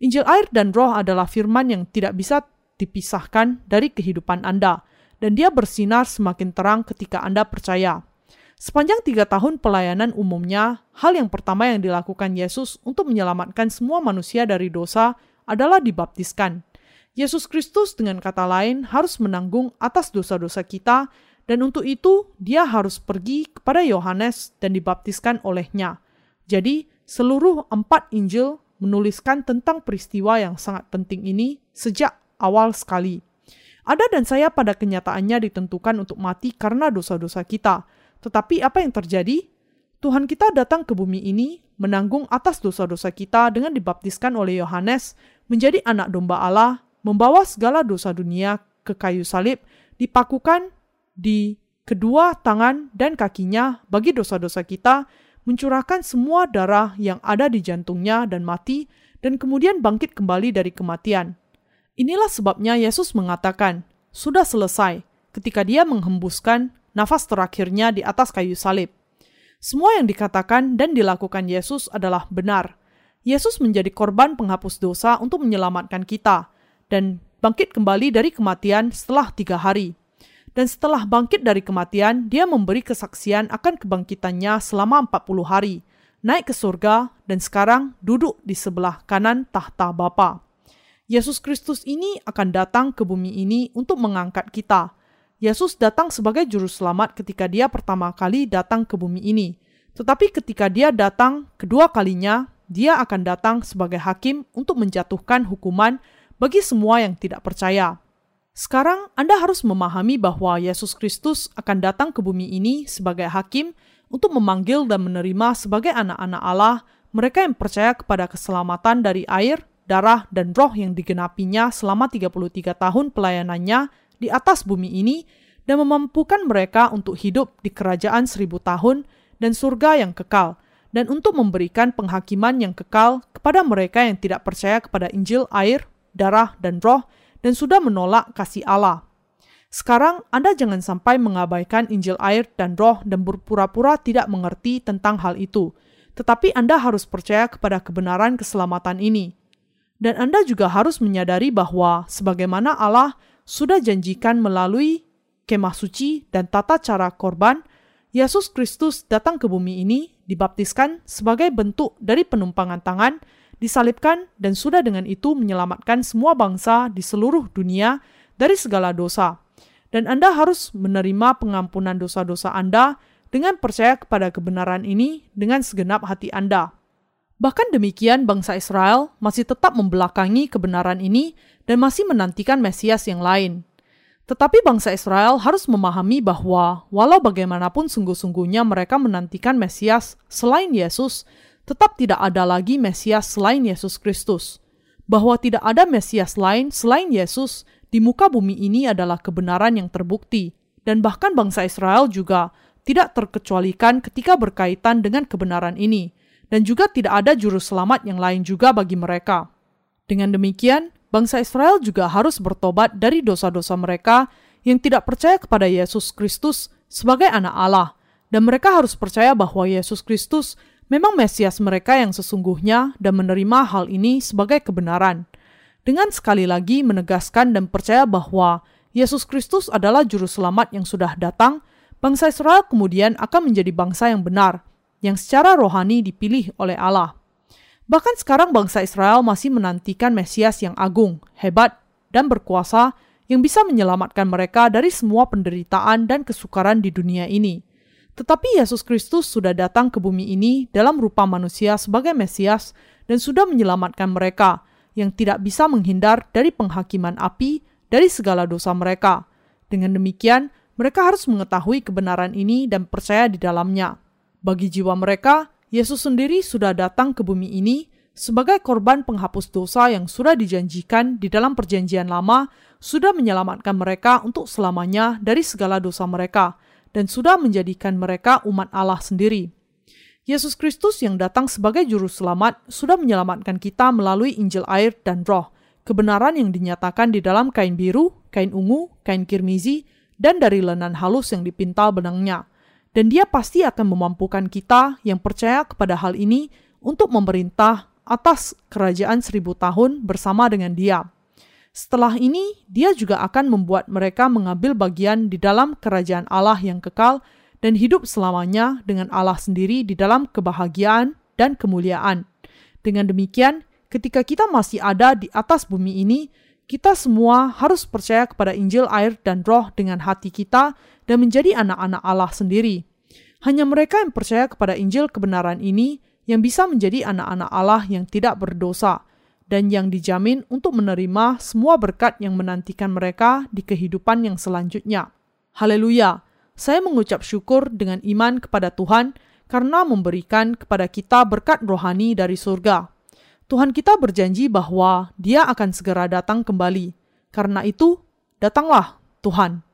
Injil, air, dan roh adalah firman yang tidak bisa dipisahkan dari kehidupan Anda, dan dia bersinar semakin terang ketika Anda percaya. Sepanjang tiga tahun pelayanan umumnya, hal yang pertama yang dilakukan Yesus untuk menyelamatkan semua manusia dari dosa adalah dibaptiskan. Yesus Kristus dengan kata lain harus menanggung atas dosa-dosa kita dan untuk itu dia harus pergi kepada Yohanes dan dibaptiskan olehnya. Jadi seluruh empat Injil menuliskan tentang peristiwa yang sangat penting ini sejak awal sekali. Ada dan saya pada kenyataannya ditentukan untuk mati karena dosa-dosa kita. Tetapi apa yang terjadi? Tuhan kita datang ke bumi ini menanggung atas dosa-dosa kita dengan dibaptiskan oleh Yohanes menjadi anak domba Allah membawa segala dosa dunia ke kayu salib, dipakukan di kedua tangan dan kakinya bagi dosa-dosa kita, mencurahkan semua darah yang ada di jantungnya dan mati, dan kemudian bangkit kembali dari kematian. Inilah sebabnya Yesus mengatakan, "Sudah selesai," ketika Dia menghembuskan nafas terakhirnya di atas kayu salib. Semua yang dikatakan dan dilakukan Yesus adalah benar. Yesus menjadi korban penghapus dosa untuk menyelamatkan kita, dan bangkit kembali dari kematian setelah tiga hari. Dan setelah bangkit dari kematian, dia memberi kesaksian akan kebangkitannya selama 40 hari, naik ke surga, dan sekarang duduk di sebelah kanan tahta Bapa. Yesus Kristus ini akan datang ke bumi ini untuk mengangkat kita. Yesus datang sebagai juru selamat ketika dia pertama kali datang ke bumi ini. Tetapi ketika dia datang kedua kalinya, dia akan datang sebagai hakim untuk menjatuhkan hukuman bagi semua yang tidak percaya. Sekarang Anda harus memahami bahwa Yesus Kristus akan datang ke bumi ini sebagai hakim untuk memanggil dan menerima sebagai anak-anak Allah mereka yang percaya kepada keselamatan dari air, darah, dan roh yang digenapinya selama 33 tahun pelayanannya di atas bumi ini dan memampukan mereka untuk hidup di kerajaan seribu tahun dan surga yang kekal, dan untuk memberikan penghakiman yang kekal kepada mereka yang tidak percaya kepada Injil air, darah, dan roh, dan sudah menolak kasih Allah. Sekarang Anda jangan sampai mengabaikan Injil air dan roh dan berpura-pura tidak mengerti tentang hal itu, tetapi Anda harus percaya kepada kebenaran keselamatan ini. Dan Anda juga harus menyadari bahwa sebagaimana Allah sudah janjikan melalui kemah suci dan tata cara korban, Yesus Kristus datang ke bumi ini dibaptiskan sebagai bentuk dari penumpangan tangan disalibkan dan sudah dengan itu menyelamatkan semua bangsa di seluruh dunia dari segala dosa. Dan Anda harus menerima pengampunan dosa-dosa Anda dengan percaya kepada kebenaran ini dengan segenap hati Anda. Bahkan demikian, bangsa Israel masih tetap membelakangi kebenaran ini dan masih menantikan Mesias yang lain. Tetapi bangsa Israel harus memahami bahwa, walau bagaimanapun sungguh-sungguhnya mereka menantikan Mesias selain Yesus, tetap tidak ada lagi Mesias selain Yesus Kristus. Bahwa tidak ada Mesias lain selain Yesus di muka bumi ini adalah kebenaran yang terbukti, dan bahkan bangsa Israel juga tidak terkecualikan ketika berkaitan dengan kebenaran ini, dan juga tidak ada juru selamat yang lain juga bagi mereka. Dengan demikian, bangsa Israel juga harus bertobat dari dosa-dosa mereka yang tidak percaya kepada Yesus Kristus sebagai anak Allah, dan mereka harus percaya bahwa Yesus Kristus memang Mesias mereka yang sesungguhnya dan menerima hal ini sebagai kebenaran. Dengan sekali lagi menegaskan dan percaya bahwa Yesus Kristus adalah juru selamat yang sudah datang, bangsa Israel kemudian akan menjadi bangsa yang benar, yang secara rohani dipilih oleh Allah. Bahkan sekarang bangsa Israel masih menantikan Mesias yang agung, hebat, dan berkuasa yang bisa menyelamatkan mereka dari semua penderitaan dan kesukaran di dunia ini. Tetapi Yesus Kristus sudah datang ke bumi ini dalam rupa manusia sebagai Mesias dan sudah menyelamatkan mereka yang tidak bisa menghindar dari penghakiman api dari segala dosa mereka. Dengan demikian, mereka harus mengetahui kebenaran ini dan percaya di dalamnya. Bagi jiwa mereka, Yesus sendiri sudah datang ke bumi ini sebagai korban penghapus dosa yang sudah dijanjikan di dalam Perjanjian Lama, sudah menyelamatkan mereka untuk selamanya dari segala dosa mereka dan sudah menjadikan mereka umat Allah sendiri. Yesus Kristus yang datang sebagai juru selamat sudah menyelamatkan kita melalui Injil air dan roh, kebenaran yang dinyatakan di dalam kain biru, kain ungu, kain kirmizi, dan dari lenan halus yang dipintal benangnya. Dan dia pasti akan memampukan kita yang percaya kepada hal ini untuk memerintah atas kerajaan seribu tahun bersama dengan dia. Setelah ini, dia juga akan membuat mereka mengambil bagian di dalam kerajaan Allah yang kekal dan hidup selamanya dengan Allah sendiri di dalam kebahagiaan dan kemuliaan. Dengan demikian, ketika kita masih ada di atas bumi ini, kita semua harus percaya kepada Injil air dan roh dengan hati kita dan menjadi anak-anak Allah sendiri. Hanya mereka yang percaya kepada Injil kebenaran ini yang bisa menjadi anak-anak Allah yang tidak berdosa dan yang dijamin untuk menerima semua berkat yang menantikan mereka di kehidupan yang selanjutnya. Haleluya! Saya mengucap syukur dengan iman kepada Tuhan karena memberikan kepada kita berkat rohani dari surga. Tuhan kita berjanji bahwa Dia akan segera datang kembali. Karena itu, datanglah Tuhan.